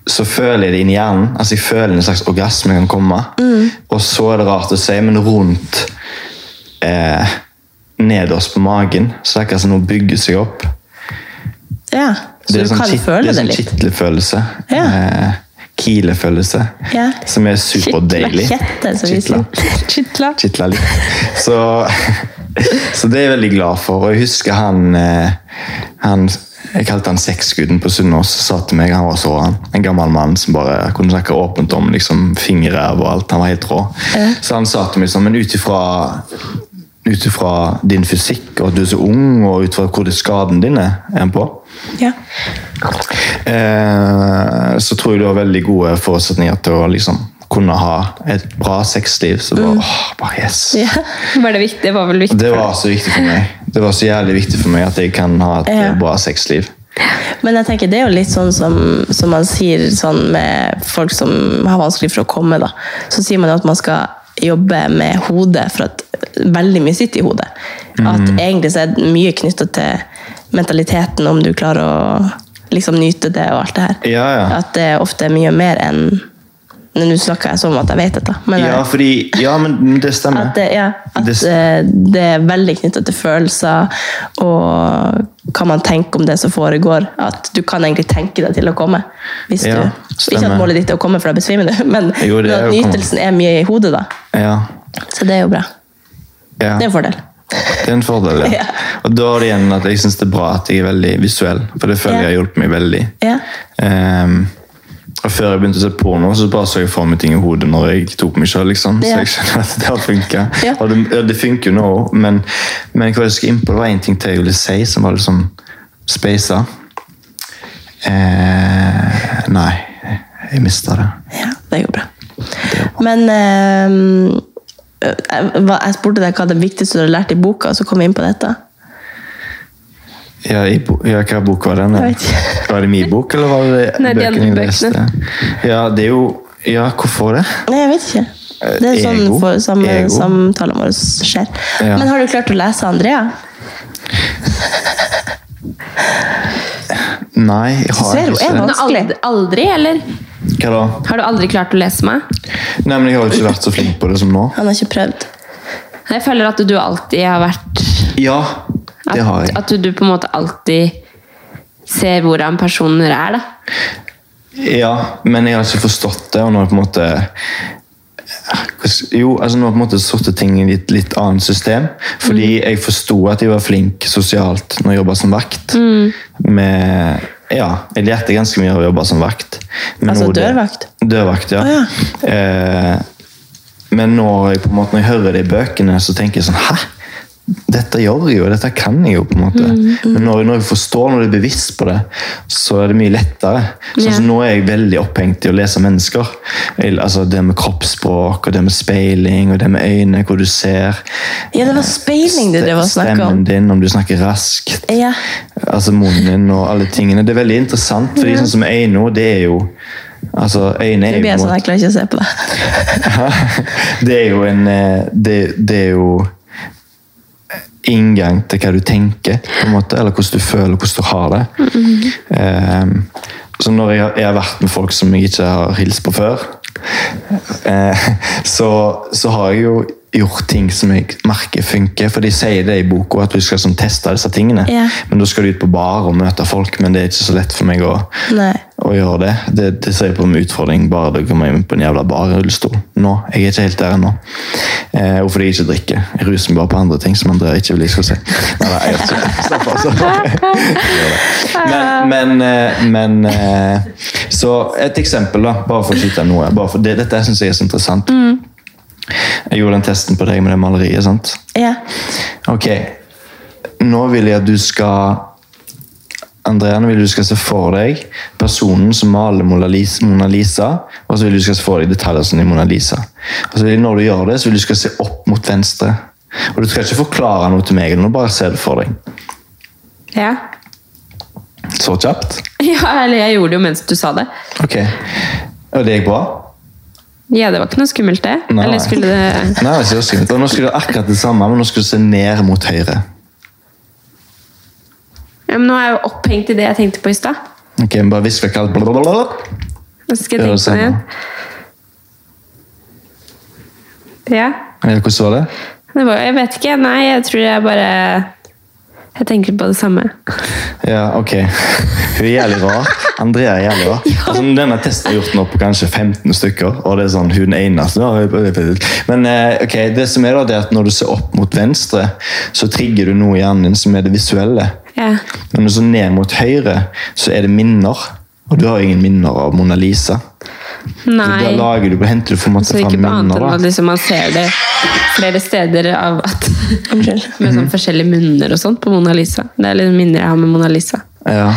så føler jeg det inni hjernen. Altså Jeg føler en slags orgasme kan komme. Mm. Og så er det rart å si, men rundt eh, nederst på magen, så det er akkurat som noe bygger seg opp. Ja, så Det er du sånn kan kitt, føle det er sånn litt. kitlefølelse. Ja. Eh, Kilefølelse. Ja. Som er superdeilig. Kitla. Kitla. litt. Så, så det er jeg veldig glad for. Og jeg husker han, eh, han Jeg kalte han sexguden på Sunnaas. Sa til meg, han var så han, en gammel mann som bare kunne snakke åpent om liksom, fingerræv og alt. Han var helt rå. Så han sa til meg sånn, men ut ifra ut ifra din fysikk og at du er så ung, og ut fra hvor det skaden din er, er på, Ja. eh, så tror jeg du har veldig gode forutsetninger til å liksom kunne ha et bra sexliv. Så bare, åh, bare yes. Ja. Var det viktig? Det var vel viktig Det var så viktig for meg. Det var så jævlig viktig for meg at jeg kan ha et Ja. bra sexliv. Men jeg tenker det er jo litt sånn som, som man sier sånn med folk som har vanskelig for å komme. da. Så sier man at man skal jobbe med hodet, for at veldig mye sitter i hodet. At Mhm. egentlig så er det mye knytta til mentaliteten, om du klarer å liksom nyte det og alt det her. Ja, ja. At det ofte er mye mer enn Nå snakker jeg som at jeg vet dette, men Ja, fordi, ja, men det stemmer. at det, ja, at Det- eh, det er veldig knyttet til følelser og hva man tenker om det som foregår. At du kan egentlig tenke deg til å komme. Hvis Ja, du, ikke at målet ditt er å komme, for da besvimer du, men, Jo, det men at nytelsen er mye i hodet. da. Ja, Så det er jo bra. Det er en fordel. Det er en fordel, ja. Og da er det igjen at jeg syns det er bra at jeg er veldig visuell, for det føler jeg har hjulpet meg veldig. Ja. Og Før jeg begynte å se porno, så bare så jeg for meg ting i hodet når jeg tok meg selv, liksom. Så jeg skjønner at det har funka. Ja. Og det, det funker jo nå, men, men hva jeg skal inn på, det var en ting til jeg ville si, som var liksom speisa. Eh, nei, jeg mista det. ja, det går bra. Men eh, jeg, jeg spurte deg hva det viktigste du har lært i boka, og så kom vi inn på dette. Ja, i, bo- ja, hva bok var den? Var det min bok, eller var det Nei, de bøkene jeg leste? Ja, det er jo Ja, hvorfor det? Nei, jeg vet ikke. Det er sånn Ego. for, sam, Ego. samtalen vår skjer. Ja. Men har du klart å lese Andrea? Nei, jeg har Ser du, ikke er vanskelig? Aldri, aldri, eller? Hva da? Har du aldri klart å lese meg? Nei, men jeg har ikke vært så flink på det som nå. Han har ikke prøvd. Jeg føler at du alltid har vært Ja, At, jeg. at du på en måte alltid ser hvordan personer er, da. Ja, men jeg har ikke forstått det, og nå har jeg på en måte jo, altså nå har jeg på en måte satt ting i et litt annet system. Fordi Mm. jeg forsto at jeg var flink sosialt når jeg jobba som vakt. Mm. Med, ja, jeg lærte ganske mye av å jobbe som vakt. Men Altså det- dørvakt? Dørvakt, ja. Oh, ja. Eh, men når jeg, på en måte, når jeg hører det i bøkene, så tenker jeg sånn Hæ? Dette gjør jeg jo, dette kan jeg jo. på en måte. Mm, Men når, når jeg forstår, når jeg er bevisst på det, så er det mye lettere. Sånn yeah. som Nå er jeg veldig opphengt i å lese mennesker. Altså Det med kroppsspråk, og det med speiling, og det med øyne, hvor du ser. Ja, det var speiling du det var snakk om. Stemmen din, om du snakker raskt. Ja. Altså munnen din og alle tingene. Det er veldig interessant, fordi sånn som øyne, det er jo Altså, øyne er Nå jo blir jeg på sånn, jeg klarer ikke å se på det. det er jo en eh, det, det er jo inngang til hva du tenker, måte, eller hvordan du føler, hvordan du har det. Ehm, så når jeg, jeg har vært med folk som jeg ikke har hilst på før, eh, så, så har jeg jo gjort ting som jeg merker funker. For de sier det i boka, at du skal sånn, teste disse tingene. Yeah. Men da skal du ut på bar og møte folk, men det er ikke så lett for meg å, Nei. Å gjøre det. Det, det ser jeg på som utfordring, bare det kommer inn på en jævla bar rullestol. Nå, Jeg er ikke helt der ennå. Eh, og fordi jeg ikke drikker. Jeg ruser meg bare på andre ting som Andrea ikke vil jeg skal si. Nei, nei, jeg ikke. Slapp av, slapp. Men, men, eh, men eh, Så et eksempel, da, bare for å skyte noe. For det, dette syns jeg er så interessant. Jeg gjorde den testen på deg med det maleriet. sant? Ja. Ok, nå vil jeg at du skal Andrea, nå vil du skal se for deg personen som maler Mona Lisa, og så vil du skal se for deg detaljer som i Mona Lisa. Og så vil når du gjør det, så vil du skal se opp mot venstre. Og Du skal ikke forklare noe til meg, nå bare se det for deg. Ja. Så kjapt? ja, eller jeg gjorde det jo mens du sa det. Ok. Og det gikk bra? Ja, det var ikke noe skummelt, det. Nei. Eller skulle det Nei, det var ikke skummelt. Og Nå skulle du akkurat det samme, men nå skulle du se ned mot høyre. Ja, men Nå er jeg jo opphengt i det jeg tenkte på i stad. Ok, men Bare hvisk vekk alt. Så skal jeg tenke på det igjen. Ja. Ja, Hvordan var det? Det var, jeg vet ikke. Nei, jeg tror jeg bare Jeg tenker på det samme. Ja, ok. Hun er jævlig rar. Andrea er jævlig rar. Altså, denne testen er gjort nå på kanskje 15 stykker, og det er sånn hun eneste. Men eh, ok, det som er da, det er at når du ser opp mot venstre, så trigger du noe i hjernen din som er det visuelle. Ja. Men så ned mot høyre, så er det minner. Og du har ingen minner av Mona Lisa. Så da Nei. lager du, henter du på en måte Så ikke fram annet minner. enn at Da. liksom man ser det flere steder av at Med sånn forskjellige munner og sånt på Mona Lisa. Det er litt minner jeg har med Mona Lisa. Ja.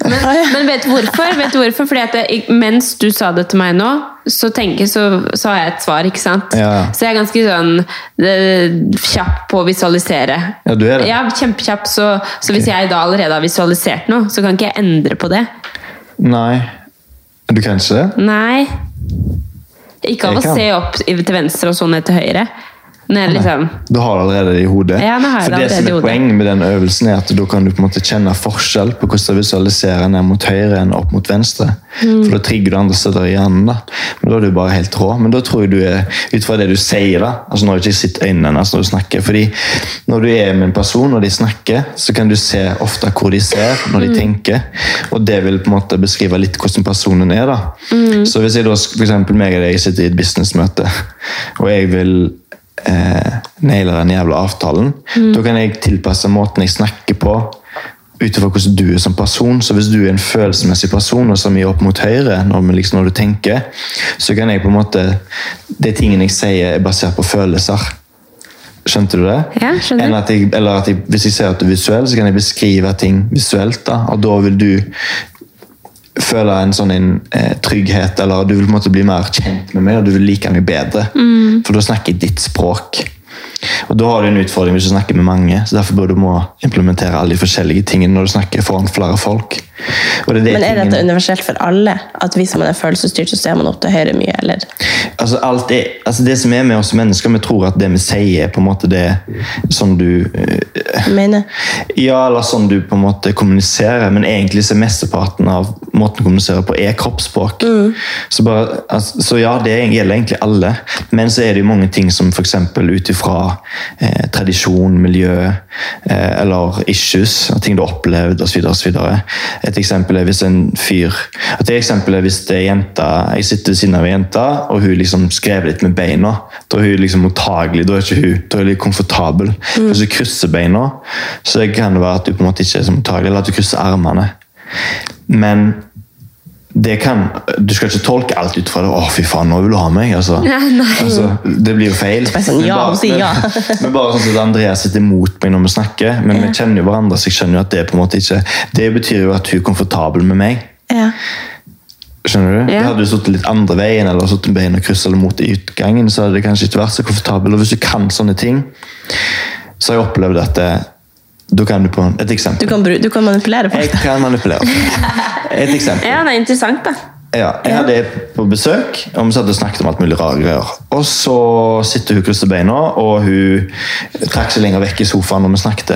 Men, men vet du hvorfor? Vet du hvorfor? Fordi at det, mens du sa det til meg nå, så, tenker, så, så har jeg et svar, ikke sant? Ja. Så jeg er ganske sånn kjapp på å visualisere. Ja, du er det. Ja, kjempekjapp. Så, så hvis jeg da allerede har visualisert noe, så kan ikke jeg endre på det. Nei. Du kan ikke det? Nei. Ikke av å se opp til venstre og så ned til høyre. Når liksom, Du har det allerede i hodet. Ja, har For det det som er. Poenget med den øvelsen er at da kan du på en måte kjenne forskjell på hvordan du visualiserer ned mot høyre enn opp mot venstre. Mm. For da trigger du andre steder i hjernen. da. Men da er du bare helt rå. Men da tror jeg du er, ut fra det du sier, da altså Nå har jeg ikke sett øynene hennes når du snakker. fordi når du er med en person og de snakker, så kan du se ofte hvor de ser når de Mm. tenker. Og det vil på en måte beskrive litt hvordan personen er. da. Mm. Så hvis jeg da, for eksempel meg og deg sitter i et businessmøte, og jeg vil eh, nailer den jævla avtalen, Mm. da kan jeg tilpasse måten jeg snakker på ut ifra hvordan du er som person. Så hvis du er en følelsesmessig person og så mye opp mot høyre når, liksom, når du tenker, så kan jeg på en måte De tingene jeg sier, er basert på følelser. Skjønte du det? Ja, skjønner. At jeg, eller at jeg, hvis jeg ser at du er visuell, så kan jeg beskrive ting visuelt. da, Og da vil du føle en sånn en, eh, trygghet, eller du vil på en måte bli mer kjent med meg, og du vil like meg bedre. Mm. For da snakker jeg ditt språk. Og da har du en utfordring hvis du snakker med mange, så derfor bør du må implementere alle de forskjellige tingene når du snakker foran flere folk. Er det Men er tingene- dette universelt for alle? At hvis man er følelsesstyrt, så ser man opp til høyre mye? Eller? Altså, alt er, altså Det som er med oss mennesker, vi tror at det vi sier, er på en måte det som du øh, Mener? Ja, eller sånn du på en måte kommuniserer, men egentlig så er mesteparten av måten å kommunisere på er kroppsspråk. Så, bare, altså, så ja, det gjelder egentlig alle, men så er det jo mange ting som f.eks. ut ifra eh, tradisjon, miljø eh, eller issues, ting du har opplevd osv. Et eksempel er hvis en fyr Et eksempel er hvis det er jenta Jeg sitter ved siden av ei jente, og hun liksom skrev litt med beina. Da er hun liksom mottagelig, da er ikke hun da er hun litt komfortabel. Hvis du krysser beina, så kan det være at du på en måte ikke er så mottagelig, eller at du krysser armene. Men kan, du skal ikke tolke alt ut fra det. 'Å, fy faen, nå vil du ha meg'. Altså, altså, det blir jo feil. Sånn, ja, Men ja. Bare sånn at Andreas sitter imot meg når vi snakker, men vi kjenner jo hverandre, så jeg skjønner jo at det på en måte ikke Det betyr jo at hun er komfortabel med meg. Ja. Skjønner du? Ja. Hadde du sittet litt andre veien eller sittet beina kryss eller mot i utgangen, så hadde det kanskje ikke vært så komfortabel. Og hvis du kan sånne ting, så har jeg opplevd at det, da kan du på et eksempel. Du, kan, du kan manipulere folk. Jeg kan manipulere. Et eksempel. Ja, det er interessant, da. Ja, jeg hadde på besøk, og vi satt og snakket om alt mulig rare greier. Og så sitter hun krysset beina, og hun trakk seg lenger vekk i sofaen når vi snakket.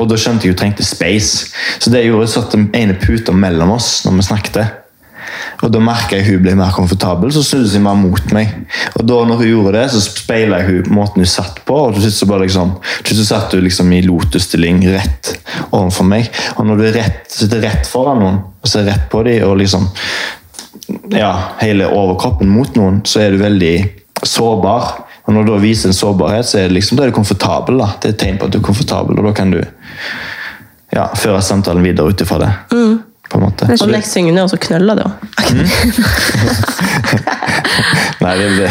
Og da skjønte jeg hun trengte space. Så det gjorde, jeg at den ene puta mellom oss når vi snakket. Og da merka jeg hun ble mer komfortabel, så snudde hun mer mot meg. Og da når hun gjorde det, så speila jeg hun måten hun satt på, og til slutt så liksom, satt hun liksom i lotusstilling rett overfor meg. Og når du rett, sitter rett foran noen og ser rett på dem, og liksom ja, hele overkroppen mot noen, så er du veldig sårbar. Og når du da viser en sårbarhet, så er liksom, du komfortabel. da. Det er et tegn på at du er komfortabel, og da kan du ja, føre samtalen videre ut ifra det. På en måte. Og next thing you også så knøller det jo. Nei, det det.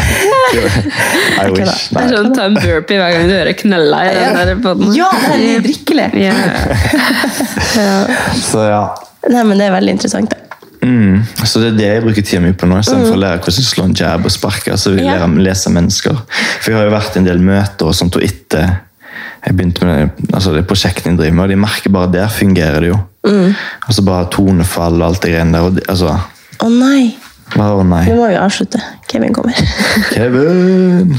I wish. Det er sånn ta en burpee hver gang du hører 'knølla' i den der poden. Ja, det er drikkelig. Så ja. Nei, men det er veldig interessant. da. Mm. Så det er det jeg bruker tida mi på nå. Istedenfor å lære hvordan slå en jab og sparke, så vil jeg lære lese mennesker. For jeg har jo vært i en del møter og sånt, og etter jeg begynte med det, altså det prosjektet jeg driver med, og de merker bare der fungerer det jo. Altså bare tonefall og alt det greiene der. Og altså, Å nei, bare å nei. nå må vi avslutte. Kevin kommer. Kevin!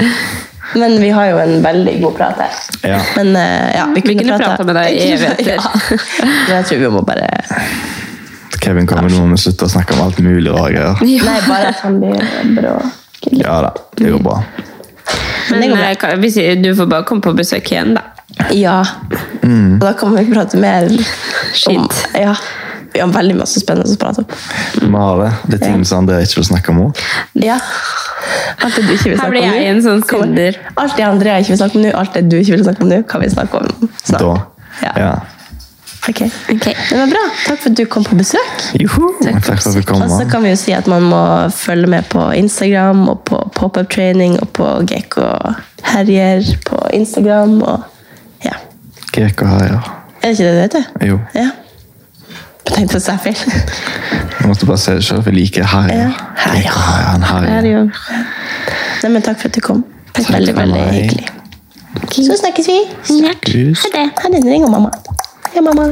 Men vi har jo en veldig god prat her. Ja. Men uh, ja, vi kunne, kunne prata med deg i evigheter. Ja. Jeg tror vi må bare Kevin kommer nå må vi slutte å snakke om alt mulig rare greier. Nei, bare at han blir bra. Ja da, det går bra. Men Men går bra. eh, vi sier, du får bare komme på besøk igjen, da. Ja. Mm. Og da kan vi prate mer om Shit. Ja. Vi har veldig masse spennende å prate om. Har det. Det er ting som André ikke vil snakke om. òg. Ja. Alt det du ikke vil Her snakke blir om jeg nå. en sånn synder. Alt det André ikke vil snakke om nå, alt det du ikke vil snakke om nå, kan vi snakke om snart. Da. Ja. Ja. Ok. Det var bra. Takk for at du kom på besøk. Joho, takk for at du kom. Og så kan vi jo si at man må følge med på Instagram og på pop-up training og på Gekko Herjer på Instagram. og ja. Ja. Er det ikke det det heter? Jo, Ja. Jeg tenkte å si feil. jeg måtte bare se det selv, for jeg liker. Ja. Her, han herjer. Nei, men takk for at du kom. Takk veldig, veldig meg. hyggelig. Så snakkes vi. Snakkes. Ha det. Ha det. Ring mamma. Hei, mamma.